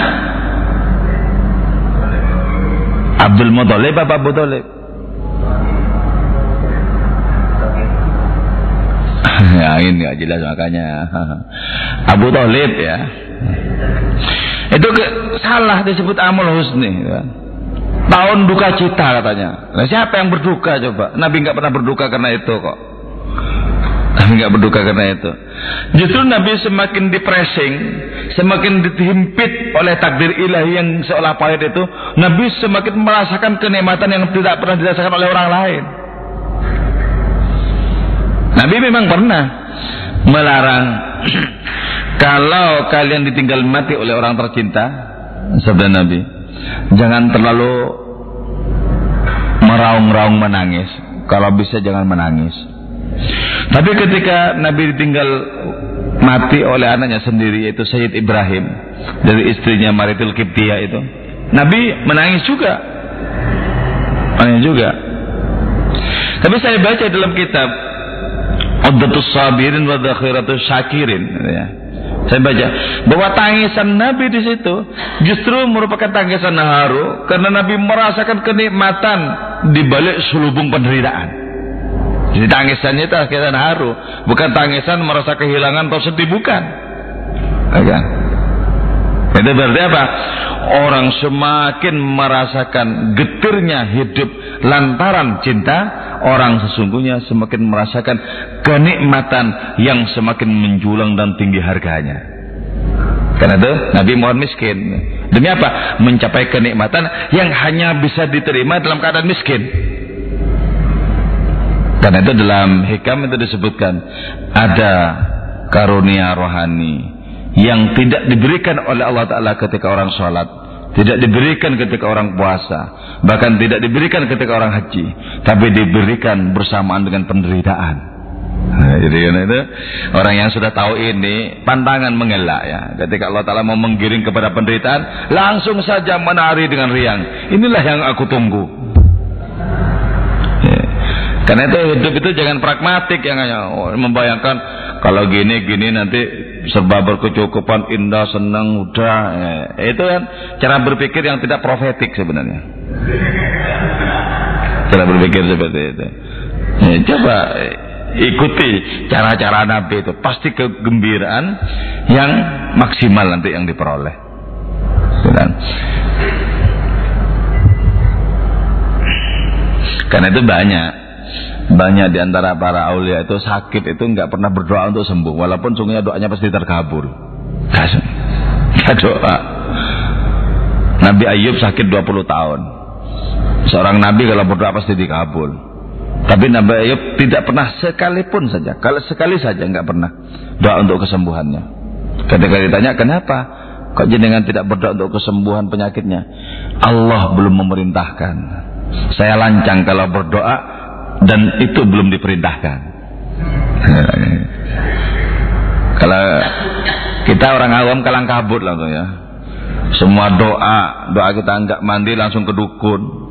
Abdul Muthalib apa Abu Talib? ya ini nggak jelas makanya Abu Talib ya itu ke, salah disebut amal husni ya. Tahun duka cita katanya. Nah, siapa yang berduka coba? Nabi nggak pernah berduka karena itu kok. Nabi nggak berduka karena itu. Justru Nabi semakin depressing, semakin dihimpit oleh takdir ilahi yang seolah pahit itu, Nabi semakin merasakan kenikmatan yang tidak pernah dirasakan oleh orang lain. Nabi memang pernah melarang kalau kalian ditinggal mati oleh orang tercinta, sabda Nabi, Jangan terlalu meraung-raung menangis. Kalau bisa jangan menangis. Tapi ketika Nabi ditinggal mati oleh anaknya sendiri yaitu Sayyid Ibrahim dari istrinya Maritul Kiptia itu, Nabi menangis juga. Menangis juga. Tapi saya baca dalam kitab Uddatus Sabirin wa Dakhiratus Syakirin ya. Saya baca bahwa tangisan Nabi di situ justru merupakan tangisan haru karena Nabi merasakan kenikmatan di balik selubung penderitaan. Jadi tangisannya itu tangisan haru, bukan tangisan merasa kehilangan atau sedih bukan. Ya kan? Itu berarti apa? Orang semakin merasakan getirnya hidup lantaran cinta, orang sesungguhnya semakin merasakan kenikmatan yang semakin menjulang dan tinggi harganya. Karena itu Nabi mohon miskin. Demi apa? Mencapai kenikmatan yang hanya bisa diterima dalam keadaan miskin. Karena itu dalam hikam itu disebutkan ada karunia rohani yang tidak diberikan oleh Allah Ta'ala ketika orang sholat tidak diberikan ketika orang puasa bahkan tidak diberikan ketika orang haji tapi diberikan bersamaan dengan penderitaan. Nah, jadi itu orang yang sudah tahu ini pantangan mengelak ya. Ketika Allah Ta'ala mau menggiring kepada penderitaan langsung saja menari dengan riang. Inilah yang aku tunggu. Ya. karena itu hidup itu jangan pragmatik yang hanya oh, membayangkan kalau gini gini nanti serba berkecukupan indah senang udah eh, itu kan cara berpikir yang tidak profetik sebenarnya. Cara berpikir seperti itu. Ya, coba eh, ikuti cara-cara Nabi itu. Pasti kegembiraan yang maksimal nanti yang diperoleh. Karena itu banyak banyak di antara para aulia itu sakit itu nggak pernah berdoa untuk sembuh, walaupun sungguhnya doanya pasti terkabul. Gak doa. Nabi Ayub sakit 20 tahun. Seorang nabi kalau berdoa pasti dikabul. Tapi Nabi Ayub tidak pernah sekalipun saja, kalau sekali saja nggak pernah doa untuk kesembuhannya. Ketika ditanya kenapa, kok jenengan tidak berdoa untuk kesembuhan penyakitnya? Allah belum memerintahkan. Saya lancang kalau berdoa dan itu belum diperintahkan. Kalau kita orang awam kalang kabut langsung ya. Semua doa, doa kita enggak mandi langsung ke dukun.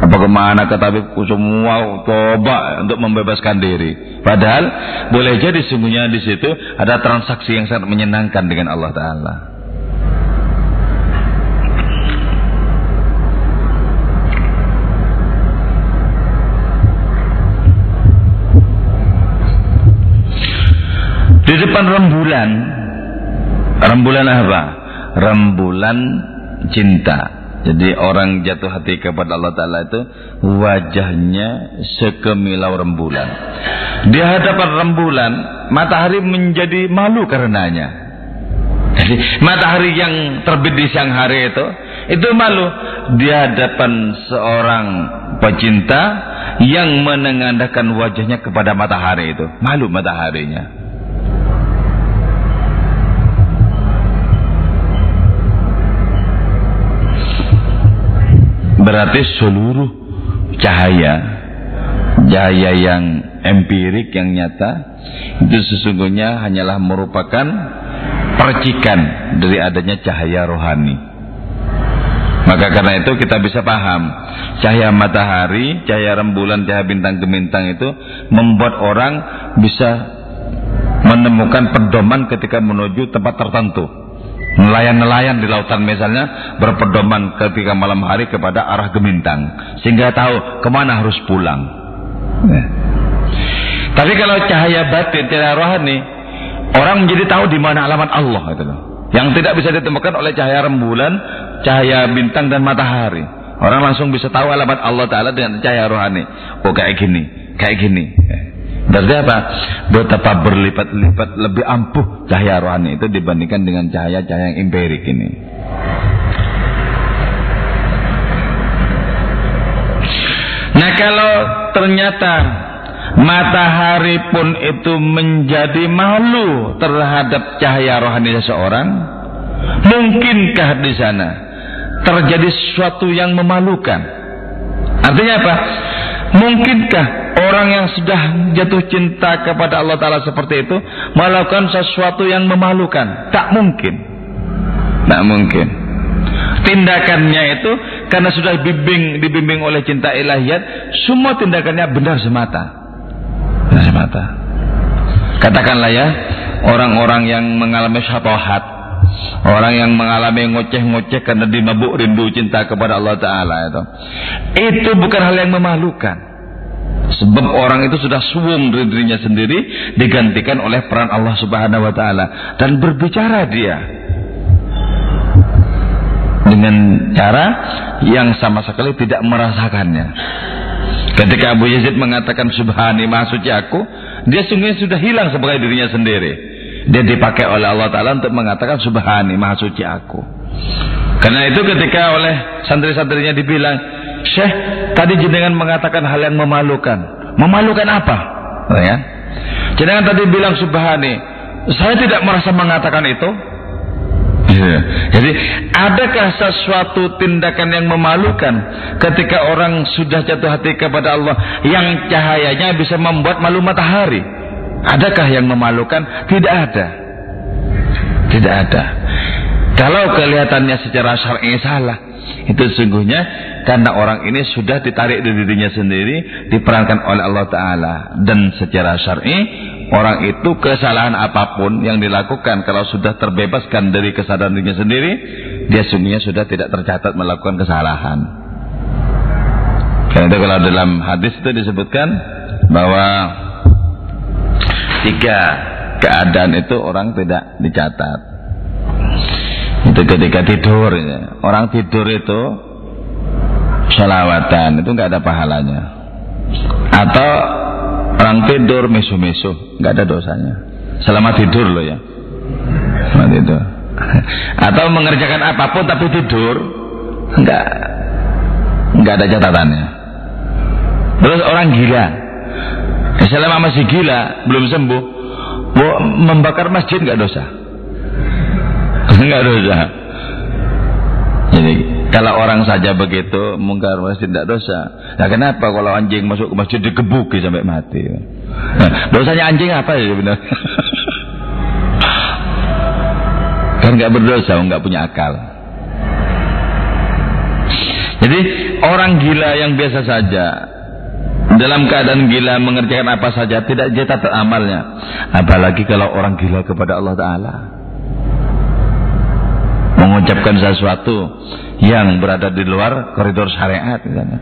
Apa ke mana ke tabib semua coba untuk membebaskan diri. Padahal boleh jadi semuanya di situ ada transaksi yang sangat menyenangkan dengan Allah Taala. Di depan rembulan. Rembulan apa? Rembulan cinta. Jadi orang jatuh hati kepada Allah Ta'ala itu wajahnya sekemilau rembulan. Di hadapan rembulan, matahari menjadi malu karenanya. Jadi matahari yang terbit di siang hari itu, itu malu di hadapan seorang pecinta yang menengadahkan wajahnya kepada matahari itu. Malu mataharinya. Berarti seluruh cahaya cahaya yang empirik yang nyata itu sesungguhnya hanyalah merupakan percikan dari adanya cahaya rohani. Maka karena itu kita bisa paham cahaya matahari, cahaya rembulan, cahaya bintang gemintang itu membuat orang bisa menemukan pedoman ketika menuju tempat tertentu nelayan-nelayan di lautan misalnya berpedoman ketika malam hari kepada arah gemintang sehingga tahu ke mana harus pulang. Ya. tapi kalau cahaya batin cahaya rohani orang menjadi tahu di mana alamat Allah itu loh. Yang tidak bisa ditemukan oleh cahaya rembulan cahaya bintang dan matahari. Orang langsung bisa tahu alamat Allah Ta'ala dengan cahaya rohani. Oh kayak gini kayak gini. Ya. Berarti apa? Betapa berlipat-lipat lebih ampuh cahaya rohani itu dibandingkan dengan cahaya-cahaya yang empirik ini. Nah kalau ternyata matahari pun itu menjadi malu terhadap cahaya rohani seseorang, mungkinkah di sana terjadi sesuatu yang memalukan? Artinya apa? Mungkinkah orang yang sudah jatuh cinta kepada Allah Ta'ala seperti itu melakukan sesuatu yang memalukan? Tak mungkin. Tak mungkin. Tindakannya itu karena sudah dibimbing, dibimbing oleh cinta ilahiyat, semua tindakannya benar semata. Benar semata. Katakanlah ya, orang-orang yang mengalami syabhat, orang yang mengalami ngoceh-ngoceh karena dimabuk rindu cinta kepada Allah Ta'ala itu. Itu bukan hal yang memalukan. Sebab orang itu sudah suwung dari dirinya sendiri digantikan oleh peran Allah Subhanahu wa taala dan berbicara dia dengan cara yang sama sekali tidak merasakannya. Ketika Abu Yazid mengatakan subhani suci aku, dia sungguh sudah hilang sebagai dirinya sendiri. Dia dipakai oleh Allah Ta'ala untuk mengatakan subhani maha suci aku. Karena itu ketika oleh santri-santrinya dibilang, Syekh, tadi jenengan mengatakan hal yang memalukan. Memalukan apa? Ya. Jenengan tadi bilang subhani. Saya tidak merasa mengatakan itu. Ya. Jadi, adakah sesuatu tindakan yang memalukan ketika orang sudah jatuh hati kepada Allah yang cahayanya bisa membuat malu matahari? Adakah yang memalukan? Tidak ada. Tidak ada. Kalau kelihatannya secara syar'i salah, itu sesungguhnya karena orang ini sudah ditarik dari dirinya sendiri, diperankan oleh Allah Ta'ala. Dan secara syar'i, orang itu kesalahan apa pun yang dilakukan, kalau sudah terbebaskan dari kesadaran dirinya sendiri, dia sungguhnya sudah tidak tercatat melakukan kesalahan. Karena itu kalau dalam hadis itu disebutkan bahwa tiga keadaan itu orang tidak dicatat. Itu ketika tidur, ya. orang tidur itu sholawatan itu nggak ada pahalanya. Atau orang tidur mesu-mesu nggak ada dosanya. Selama tidur loh ya. Selama tidur. Atau mengerjakan apa pun tapi tidur nggak nggak ada catatannya. Terus orang gila selama masih gila belum sembuh membakar masjid nggak dosa nggak dosa jadi kalau orang saja begitu mungkar masjid tidak dosa. Nah kenapa kalau anjing masuk ke masjid digebuki sampai mati? Nah, dosanya anjing apa ya sebenarnya? kan nggak berdosa, nggak punya akal. Jadi orang gila yang biasa saja dalam keadaan gila mengerjakan apa saja tidak jatah amalnya. Apalagi kalau orang gila kepada Allah Taala. Mengucapkan sesuatu yang berada di luar koridor syariat misalnya.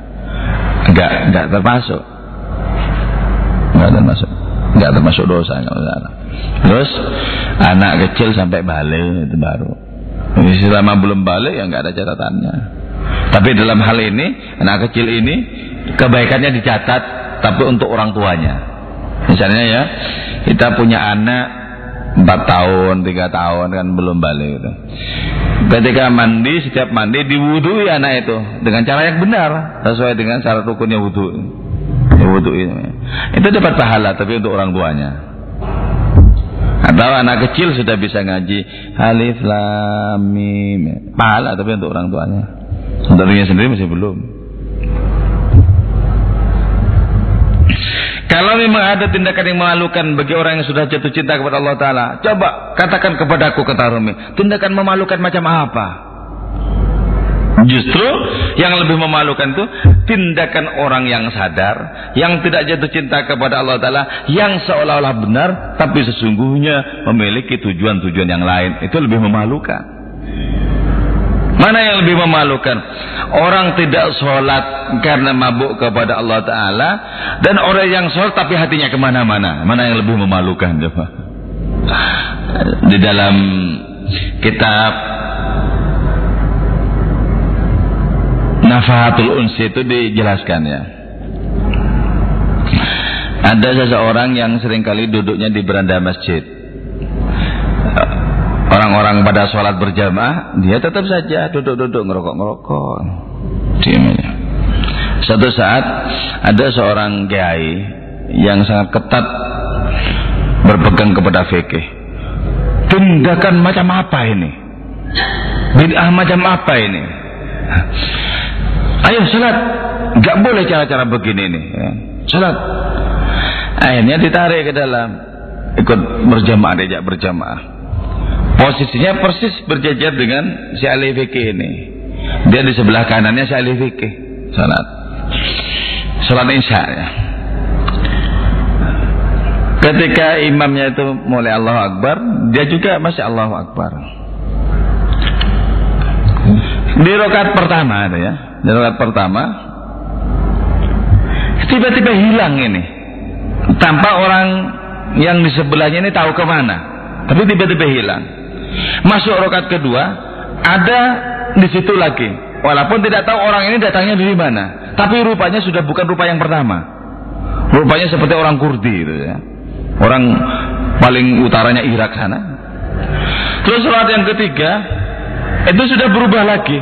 Enggak enggak termasuk. Enggak termasuk. Enggak termasuk dosa enggak masalah terus anak kecil sampai balik itu baru. Selama belum balik ya enggak ada catatannya. Tapi dalam hal ini anak kecil ini kebaikannya dicatat tapi untuk orang tuanya misalnya ya kita punya anak empat tahun, tiga tahun kan belum balik itu. Ketika mandi, setiap mandi diwudui anak itu dengan cara yang benar sesuai dengan syarat rukunnya wudhu. Wudhu ini. Itu dapat pahala tapi untuk orang tuanya. Atau anak kecil sudah bisa ngaji alif lam mim. Pahala tapi untuk orang tuanya. Untuk dirinya sendiri masih belum. Kalau memang ada tindakan yang memalukan bagi orang yang sudah jatuh cinta kepada Allah Ta'ala. Coba katakan kepadaku, kata Rumi. Tindakan memalukan macam apa? Justru yang lebih memalukan itu tindakan orang yang sadar, yang tidak jatuh cinta kepada Allah Ta'ala, yang seolah-olah benar, tapi sesungguhnya memiliki tujuan-tujuan yang lain. Itu lebih memalukan. Mana yang lebih memalukan? Orang tidak sholat karena mabuk kepada Allah Ta'ala. Dan orang yang sholat tapi hatinya ke mana-mana. Mana yang lebih memalukan? Coba. Di dalam kitab Nafahatul Unsi itu dijelaskan ya. Ada seseorang yang sering kali duduknya di beranda masjid orang-orang pada sholat berjamaah, dia tetap saja duduk-duduk ngerokok-ngerokok. Diam aja. Satu saat ada seorang kiai yang sangat ketat berpegang kepada fikih. Tindakan macam apa ini? Bid'ah macam apa ini? Ayo sholat, nggak boleh cara-cara begini nih. Sholat. Akhirnya ditarik ke dalam. Ikut berjamaah, diajak berjamaah. Posisinya persis berjajar dengan si Ali fikih ini. Dia di sebelah kanannya si Ali fikih. Sholat. Sholat isya ya. Ketika imamnya itu mulai Allah Akbar, dia juga masih Allah Akbar. Di rokat pertama ya, di rokat pertama tiba-tiba hilang ini, tanpa orang yang di sebelahnya ini tahu ke mana, tapi tiba-tiba hilang. Masuk rokat kedua, ada di situ lagi, walaupun tidak tahu orang ini datangnya dari mana, tapi rupanya sudah bukan rupa yang pertama, rupanya seperti orang Kurdi itu ya. Orang paling utaranya Irak sana. Terus sholat yang ketiga itu sudah berubah lagi.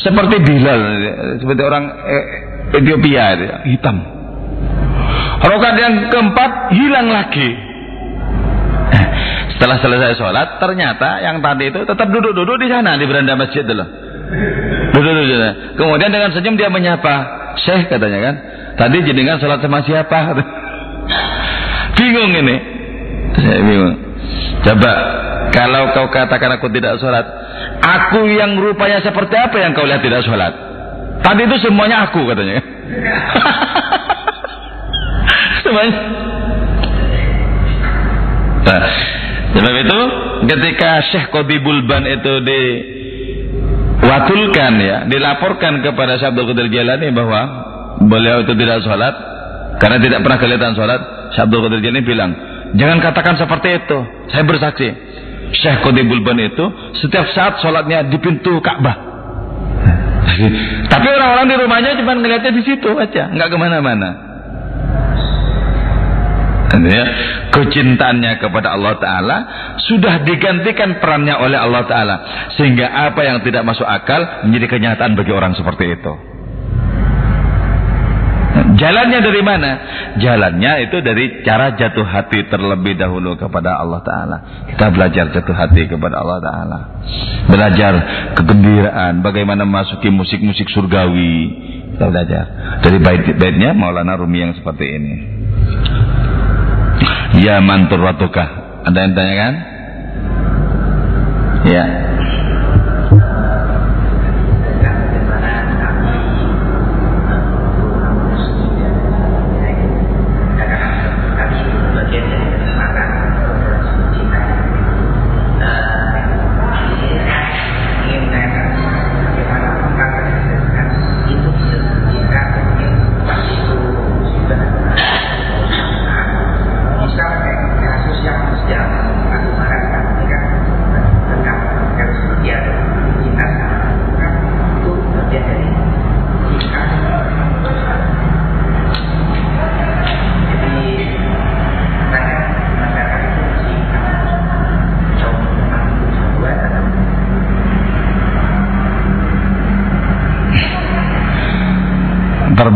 Seperti Bilal, seperti orang eh, Ethiopia itu, hitam. Rokat yang keempat hilang lagi. Setelah selesai sholat, ternyata yang tadi itu tetap duduk-duduk di sana di beranda masjid dulu. Duduk-duduk sana. Kemudian dengan senyum dia menyapa, Syekh katanya kan, tadi jenengan sholat sama siapa? Bingung ini. Saya bingung. Coba kalau kau katakan aku tidak sholat, aku yang rupanya seperti apa yang kau lihat tidak sholat? Tadi itu semuanya aku katanya. semuanya. Nah, sebab itu ketika Syekh Qodibul Ban itu diwakilkan ya, dilaporkan kepada Syekh Abdul Qadir Jalani bahwa beliau itu tidak sholat karena tidak pernah kelihatan sholat, Syekh Abdul Qadir Jani bilang, jangan katakan seperti itu. Saya bersaksi. Syekh Qadibul Ban itu setiap saat sholatnya di pintu Ka'bah. Tapi orang-orang di rumahnya cuma ngeliatnya di situ aja, nggak ke mana-mana. Kecintaannya kepada Allah Ta'ala sudah digantikan perannya oleh Allah Ta'ala sehingga apa yang tidak masuk akal menjadi kenyataan bagi orang seperti itu Jalannya dari mana? Jalannya itu dari cara jatuh hati terlebih dahulu kepada Allah Ta'ala. Kita belajar jatuh hati kepada Allah Ta'ala. Belajar kegembiraan, bagaimana masuki musik-musik surgawi. Kita belajar. Dari bait-baitnya Maulana Rumi yang seperti ini. Ya mantur watukah. Ada yang tanya kan? Ya.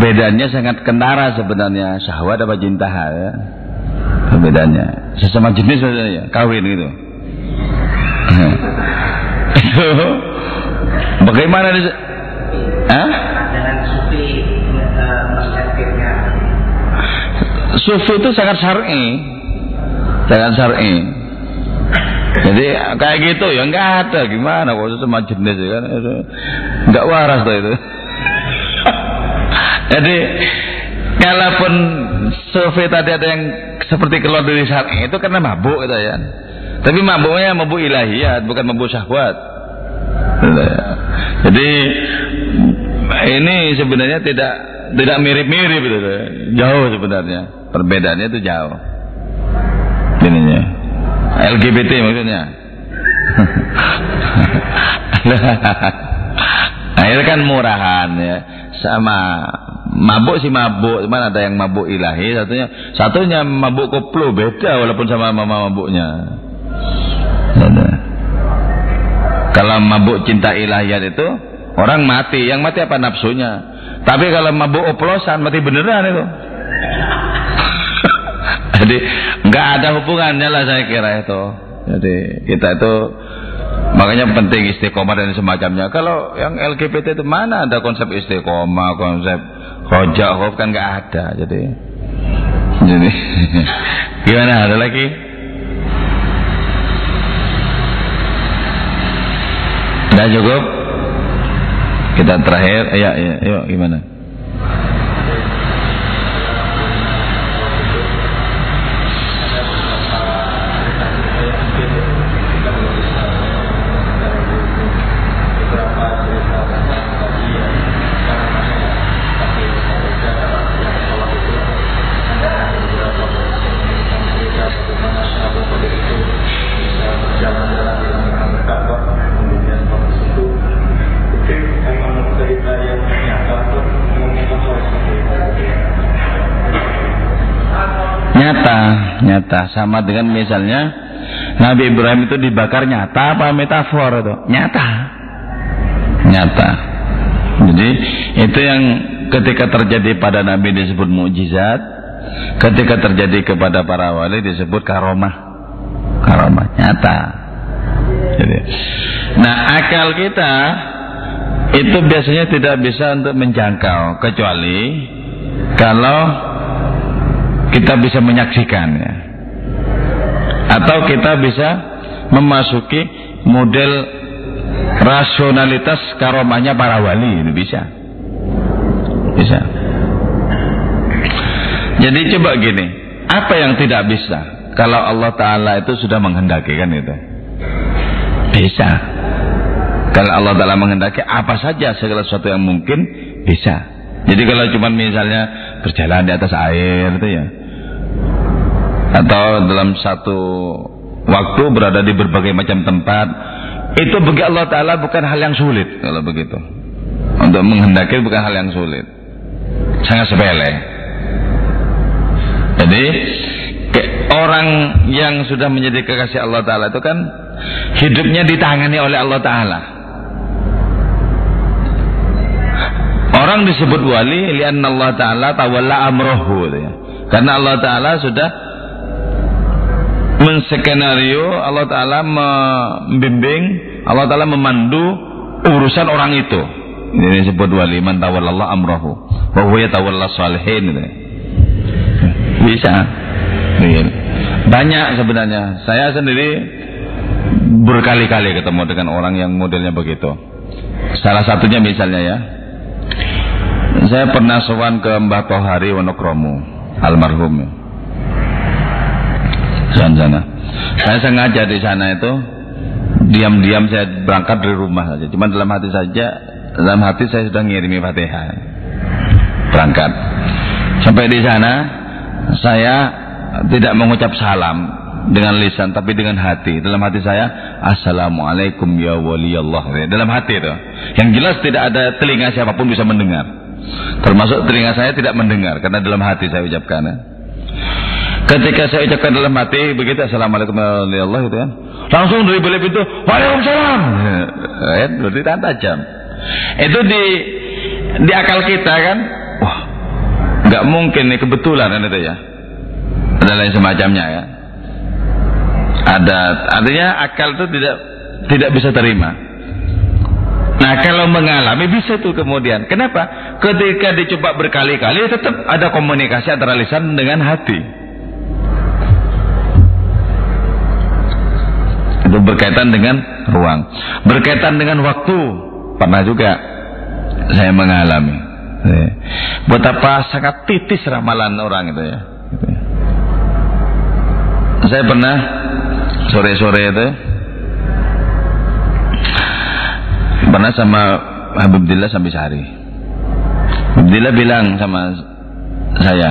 Perbedaannya sangat kentara sebenarnya. Syahwat apa cinta ya? Perbedaannya. Sesama jenis sebenarnya kawin gitu. Itu. Bagaimana di Hah? sufi itu sangat syar'i. Sangat syar'i. Jadi kayak gitu ya? Nggak ada. Gimana kok sesama jenis ya kan? Nggak waras tuh itu jadi kalaupun survei tadi ada yang seperti keluar dari syar'i itu karena mabuk gitu ya. Tapi mabuknya mabuk ilahiyat bukan mabuk syahwat. Gitu ya. Jadi ini sebenarnya tidak tidak mirip-mirip gitu ya. Jauh sebenarnya. Perbedaannya itu jauh. Ininya. LGBT maksudnya. nah, itu kan murahan ya sama mabuk sih mabuk cuman ada yang mabuk ilahi satunya satunya mabuk koplo beda walaupun sama mama mabuknya ada. kalau mabuk cinta ilahiyat itu orang mati yang mati apa nafsunya tapi kalau mabuk oplosan mati beneran itu jadi nggak ada hubungannya lah saya kira itu jadi kita itu Makanya penting istiqomah dan semacamnya. Kalau yang LGBT itu mana ada konsep istiqomah, konsep Rojak khuf kan nggak ada jadi. Jadi gimana ada lagi? Udah cukup? Kita terakhir, ya, ya, yuk gimana? Nyata. Sama dengan misalnya Nabi Ibrahim itu dibakar nyata apa metafor itu? Nyata. Nyata. Jadi itu yang ketika terjadi pada Nabi disebut mukjizat ketika terjadi kepada para wali disebut karomah. Karomah. Nyata. Jadi nah akal kita itu biasanya tidak bisa untuk menjangkau kecuali kalau kita bisa menyaksikannya atau kita bisa memasuki model rasionalitas karomahnya para wali itu bisa. Bisa. Jadi coba gini apa yang tidak bisa? Kalau Allah Ta'ala itu sudah menghendaki kan itu bisa. Kalau Allah Ta'ala menghendaki apa saja segala sesuatu yang mungkin bisa. Jadi kalau cuma misalnya berjalan di atas air itu ya atau dalam satu waktu berada di berbagai macam tempat itu bagi Allah Ta'ala bukan hal yang sulit kalau begitu. Untuk menghendaki bukan hal yang sulit. Sangat sepele. Jadi orang yang sudah menjadi kekasih Allah Ta'ala itu kan hidupnya ditangani oleh Allah Ta'ala. Orang disebut wali lian Allah Ta'ala tawalla amrohu karena Allah Ta'ala sudah menskenario Allah Ta'ala membimbing Allah Ta'ala memandu urusan orang itu. Ini disebut wali man tawallallah amrahu wa huwa yatawalla salihin bisa. Banyak sebenarnya. Saya sendiri berkali-kali ketemu dengan orang yang modelnya begitu. Salah satunya misalnya ya. Saya pernah sowan ke Mbah Tohari Wonokromo almarhum sana. Saya sengaja di sana itu diam-diam saya berangkat dari rumah saja. Cuma dalam hati saja, dalam hati saya sudah ngirimi Fatihah. Berangkat. Sampai di sana saya tidak mengucap salam dengan lisan tapi dengan hati. Dalam hati saya, Assalamualaikum ya wali Allah. Dalam hati itu. Yang jelas tidak ada telinga siapa pun bisa mendengar. Termasuk telinga saya tidak mendengar karena dalam hati saya ucapkan. Ketika saya ucapkan dalam hati begitu assalamualaikum warahmatullahi itu kan, langsung dari balik pintu waalaikumsalam. Ya, berarti tajam. Itu di di akal kita kan, wah nggak mungkin nih kebetulan kan itu ya. Ada lain semacamnya ya. Ada artinya akal itu tidak tidak bisa terima. Nah kalau mengalami bisa tuh kemudian. Kenapa? Ketika dicoba berkali-kali tetap ada komunikasi antara lisan dengan hati. Itu berkaitan dengan ruang. Berkaitan dengan waktu. Pernah juga saya mengalami. Betapa sangat titis ramalan orang itu ya. Saya pernah sore-sore itu pernah sama Habib Dillah sampai sehari. Habib bilang sama saya,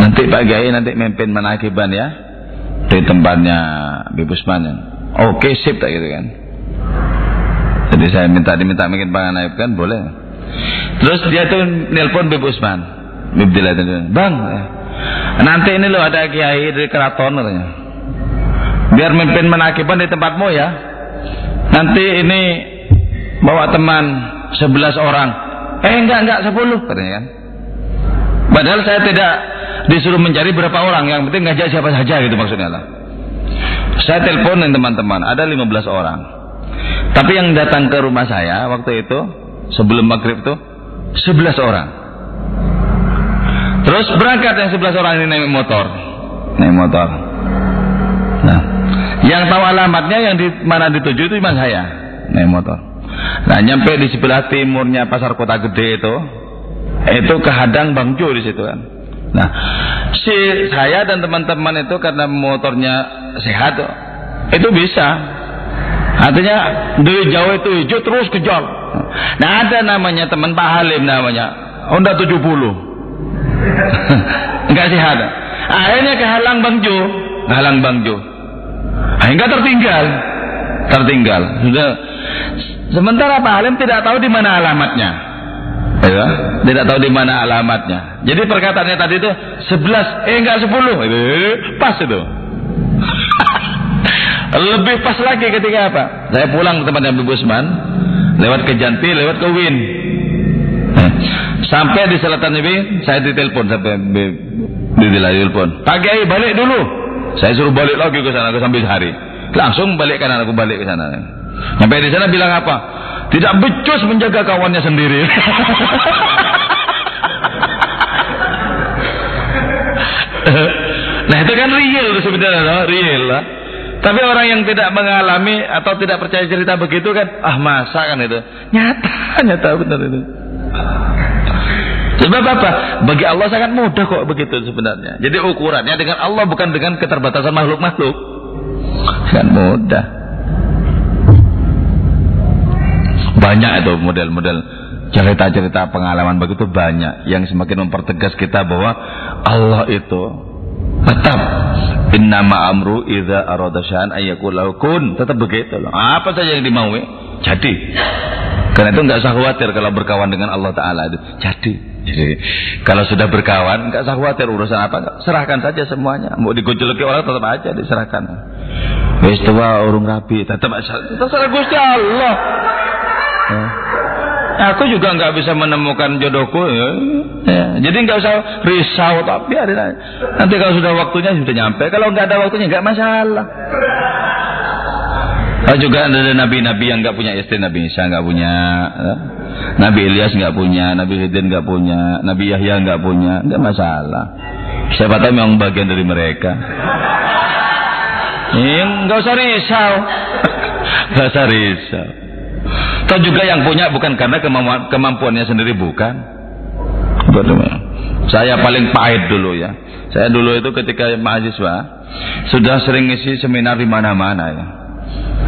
nanti Pak Gai nanti memimpin manakiban ya di tempatnya Bibusman ya. Oke sip tak gitu kan. Jadi saya minta diminta bikin pangan naib kan boleh. Terus dia tuh nelpon Bib Usman. Bib itu, bang, nanti ini loh ada kiai dari keraton katanya. Biar memimpin menakiban di tempatmu ya. Nanti ini bawa teman sebelas orang. Eh enggak enggak sepuluh katanya kan. Padahal saya tidak disuruh mencari berapa orang, yang penting ngajak siapa saja gitu maksudnya lah. Saya teleponin teman-teman, ada 15 orang. Tapi yang datang ke rumah saya waktu itu sebelum maghrib itu 11 orang. Terus berangkat yang sebelas orang ini naik motor. Naik motor. Nah, yang tahu alamatnya yang di mana dituju itu cuma saya. Naik motor. Nah, nyampe di sebelah timurnya pasar kota gede itu, itu kehadang Bang Jo di situ kan. Nah, si saya dan teman-teman itu karena motornya sehat, itu bisa. Artinya dari jauh itu hijau terus kejar. Nah ada namanya teman Pak Halim namanya Honda 70 Enggak sehat. Akhirnya kehalang Bang Jo. Kehalang Bang Jo. Hingga tertinggal. Tertinggal. Sudah. Sementara Pak Halim tidak tahu di mana alamatnya. Ya, Tidak tahu di mana alamatnya Jadi perkataannya tadi itu 11 Eh enggak 10 Pas itu Lebih pas lagi ketika apa? Saya pulang ke tempatnya Ibu Usman lewat ke Janti, lewat ke Win. Eh, sampai di selatan ini saya ditelepon sampai di telepon. Pak Kiai balik dulu. Saya suruh balik lagi ke sana ke sambil hari. Langsung balik kanan aku balik ke sana. Sampai di sana bilang apa? Tidak becus menjaga kawannya sendiri. nah itu kan real sebenarnya, real lah. Tapi orang yang tidak mengalami atau tidak percaya cerita begitu kan, ah masa kan itu. Nyata, nyata benar itu. Sebab apa? Bagi Allah sangat mudah kok begitu sebenarnya. Jadi ukurannya dengan Allah bukan dengan keterbatasan makhluk-makhluk. Sangat mudah. Banyak itu model-model cerita-cerita pengalaman begitu banyak yang semakin mempertegas kita bahwa Allah itu tetap Innama amru idza arada sya'an ayyakul kun. Tetap begitu loh. Apa saja yang dimaui jadi. Karena itu nggak usah khawatir kalau berkawan dengan Allah Taala itu jadi. Jadi kalau sudah berkawan nggak usah khawatir urusan apa, serahkan saja semuanya. Mau digojoloki orang tetap aja diserahkan. Wis tua urung rapi tetap terserah Gusti Allah. Aku juga nggak bisa menemukan jodohku. Ya. ya. Jadi nggak usah risau tapi nanti kalau sudah waktunya sudah nyampe. Kalau nggak ada waktunya nggak masalah. Oh, juga ada nabi-nabi yang nggak punya istri, Nabi Isa nggak punya, ya. Nabi Ilyas nggak punya, Nabi Hidin nggak punya, Nabi Yahya nggak punya, nggak masalah. Siapa tahu memang bagian dari mereka. Ini nggak usah risau, nggak usah risau. Atau juga yang punya bukan karena kemampuan, kemampuannya sendiri bukan. Saya paling pahit dulu ya. Saya dulu itu ketika mahasiswa sudah sering isi seminar di mana-mana ya.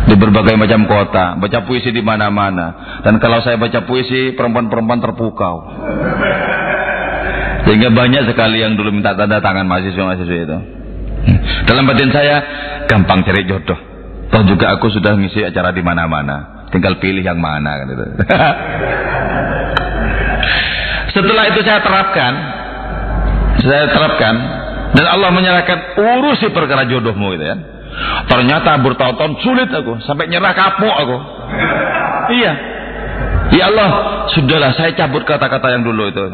Di berbagai macam kota, baca puisi di mana-mana. Dan kalau saya baca puisi, perempuan-perempuan terpukau. Sehingga banyak sekali yang dulu minta tanda tangan mahasiswa-mahasiswa itu. Dalam batin saya, gampang cari jodoh. Toh juga aku sudah ngisi acara di mana-mana. Tinggal pilih yang mana kan itu. Setelah itu saya terapkan, saya terapkan dan Allah menyerahkan urusi perkara jodohmu gitu ya. Ternyata bertahun-tahun sulit aku, sampai nyerah kapok aku. Iya. Ya Allah, sudahlah saya cabut kata-kata yang dulu itu.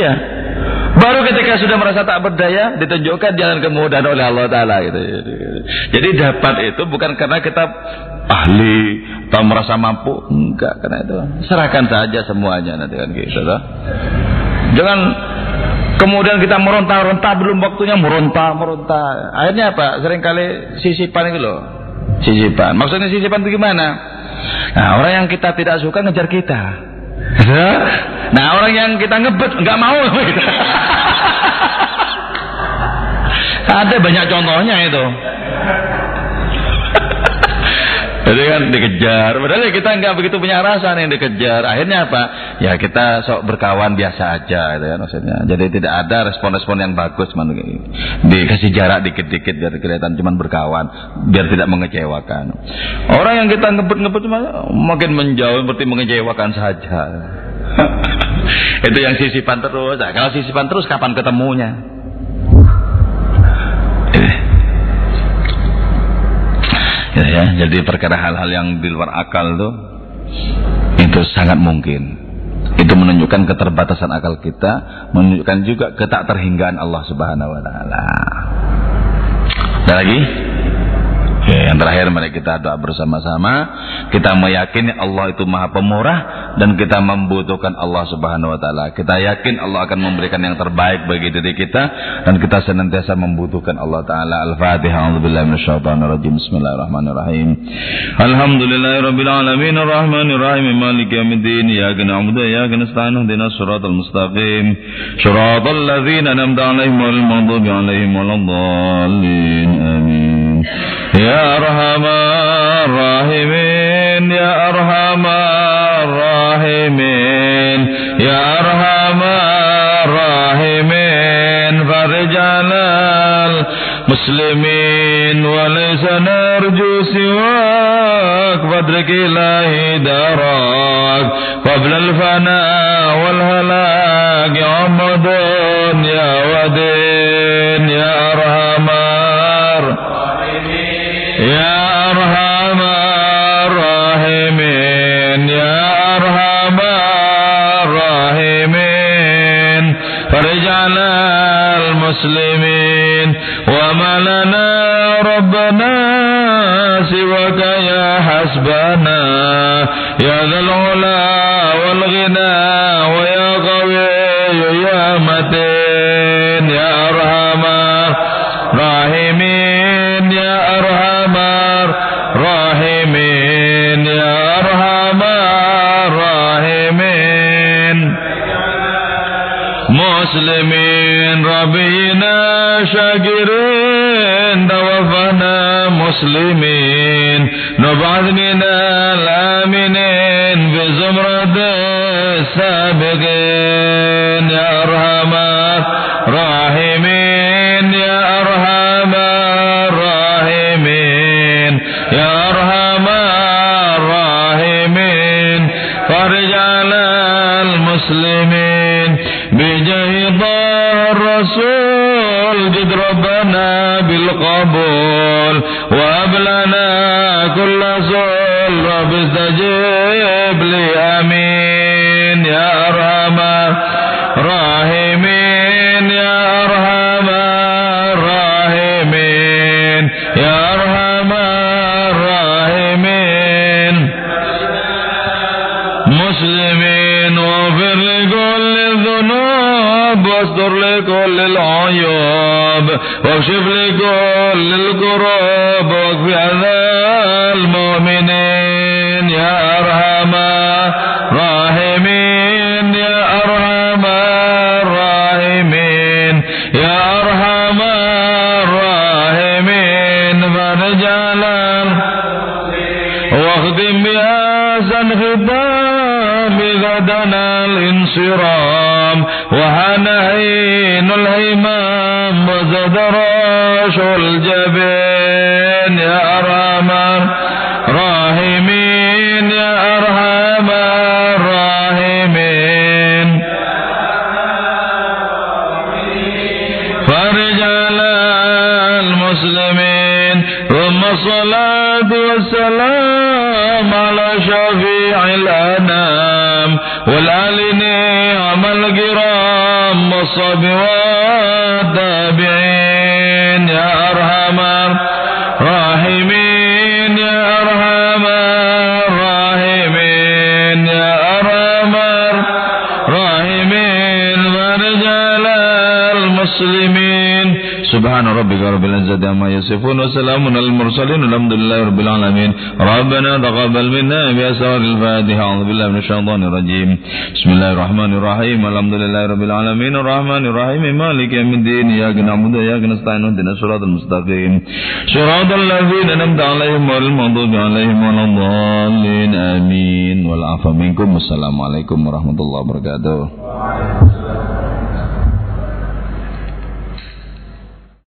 Iya. Baru ketika sudah merasa tak berdaya, ditunjukkan jalan kemudahan oleh Allah Taala gitu. Jadi dapat itu bukan karena kita ahli atau merasa mampu. Enggak karena itu. Serahkan saja semuanya nanti kan gitu toh. jangan kemudian kita meronta-ronta belum waktunya meronta meronta. Akhirnya apa? Seringkali sisipan itu loh. Sisipan. Maksudnya sisipan itu gimana? Nah orang yang kita tidak suka ngejar kita nah orang yang kita ngebet nggak mau. Ada banyak contohnya itu jadi kan dikejar. Padahal ya kita nggak begitu punya rasa nih dikejar. Akhirnya apa? Ya kita sok berkawan biasa aja, gitu kan maksudnya. Jadi tidak ada respon-respon yang bagus, man. Dikasih jarak dikit-dikit biar kelihatan cuma berkawan, biar tidak mengecewakan. Orang yang kita ngebut-ngebut makin menjauh seperti mengecewakan saja. Itu yang sisipan terus. Nah, kalau sisipan terus kapan ketemunya? Ya, ya. Jadi perkara hal-hal yang di luar akal tuh itu sangat mungkin. Itu menunjukkan keterbatasan akal kita menunjukkan juga ketak terhinggaan Allah subhanahu wa ta'ala. Ada lagi Yang terakhir mari kita doa bersama-sama. Kita meyakini Allah itu Maha Pemurah dan kita membutuhkan Allah Subhanahu wa taala. Kita yakin Allah akan memberikan yang terbaik bagi diri kita dan kita senantiasa membutuhkan Allah taala. Al-Fatihah. A'udzubillahi minasyaitonirrajim. Bismillahirrahmanirrahim. Alhamdulillahirabbil alamin arrahmanirrahim maliki yaumiddin. Iyyaka na'budu wa iyyaka nasta'in. Ihdinas siratal mustaqim. Shiratal ladzina an'amta 'alaihim ghairil maghdubi 'alaihim waladdallin. Amin. يا أرحم الراحمين يا أرحم الراحمين يا أرحم الراحمين. فرج على المسلمين وليس نرجو سواك. فادرك إلهي دراك قبل الفناء والهلاك يا عمد يا ودين يا لنا ربنا سواك يا حسبنا يا ذا العلا والغنى ويا قوي يا متين يا أرحم الراحمين يا أرحم الراحمين يا أرحم الراحمين. مسلمين ربنا شاكرين. مسلمین نو بعد من الامنین بزمرد سابقین. سؤال رب استجيب لي آمين يا أرحم الراحمين يا أرحم الراحمين يا أرحم الراحمين. مسلمين واغفر لكل الذنوب واستر لكل العيوب واكشف لكل الكروب واكفي عذاب المؤمنين. غدنا الانصرام وهنهين الهمام وزد راش الجبين يا أرحم الراحمين يا أرحم الراحمين. فرج على المسلمين ثم الصلاة والسلام الكرام سبحان ربك رب العزة عما يصفون وسلام على المرسلين والحمد لله رب العالمين. ربنا تقبل منا بأسرار الفاتحة. أعوذ بالله من الشيطان الرجيم. بسم الله الرحمن الرحيم. الحمد لله رب العالمين. الرحمن الرحيم. مالك يوم الدين. إياك نعبد وإياك نستعين. اهدنا الصراط المستقيم. صراط الذين أنعمت عليهم غير المغضوب عليهم ولا الضالين. آمين. والعفو منكم. والسلام عليكم ورحمة الله وبركاته.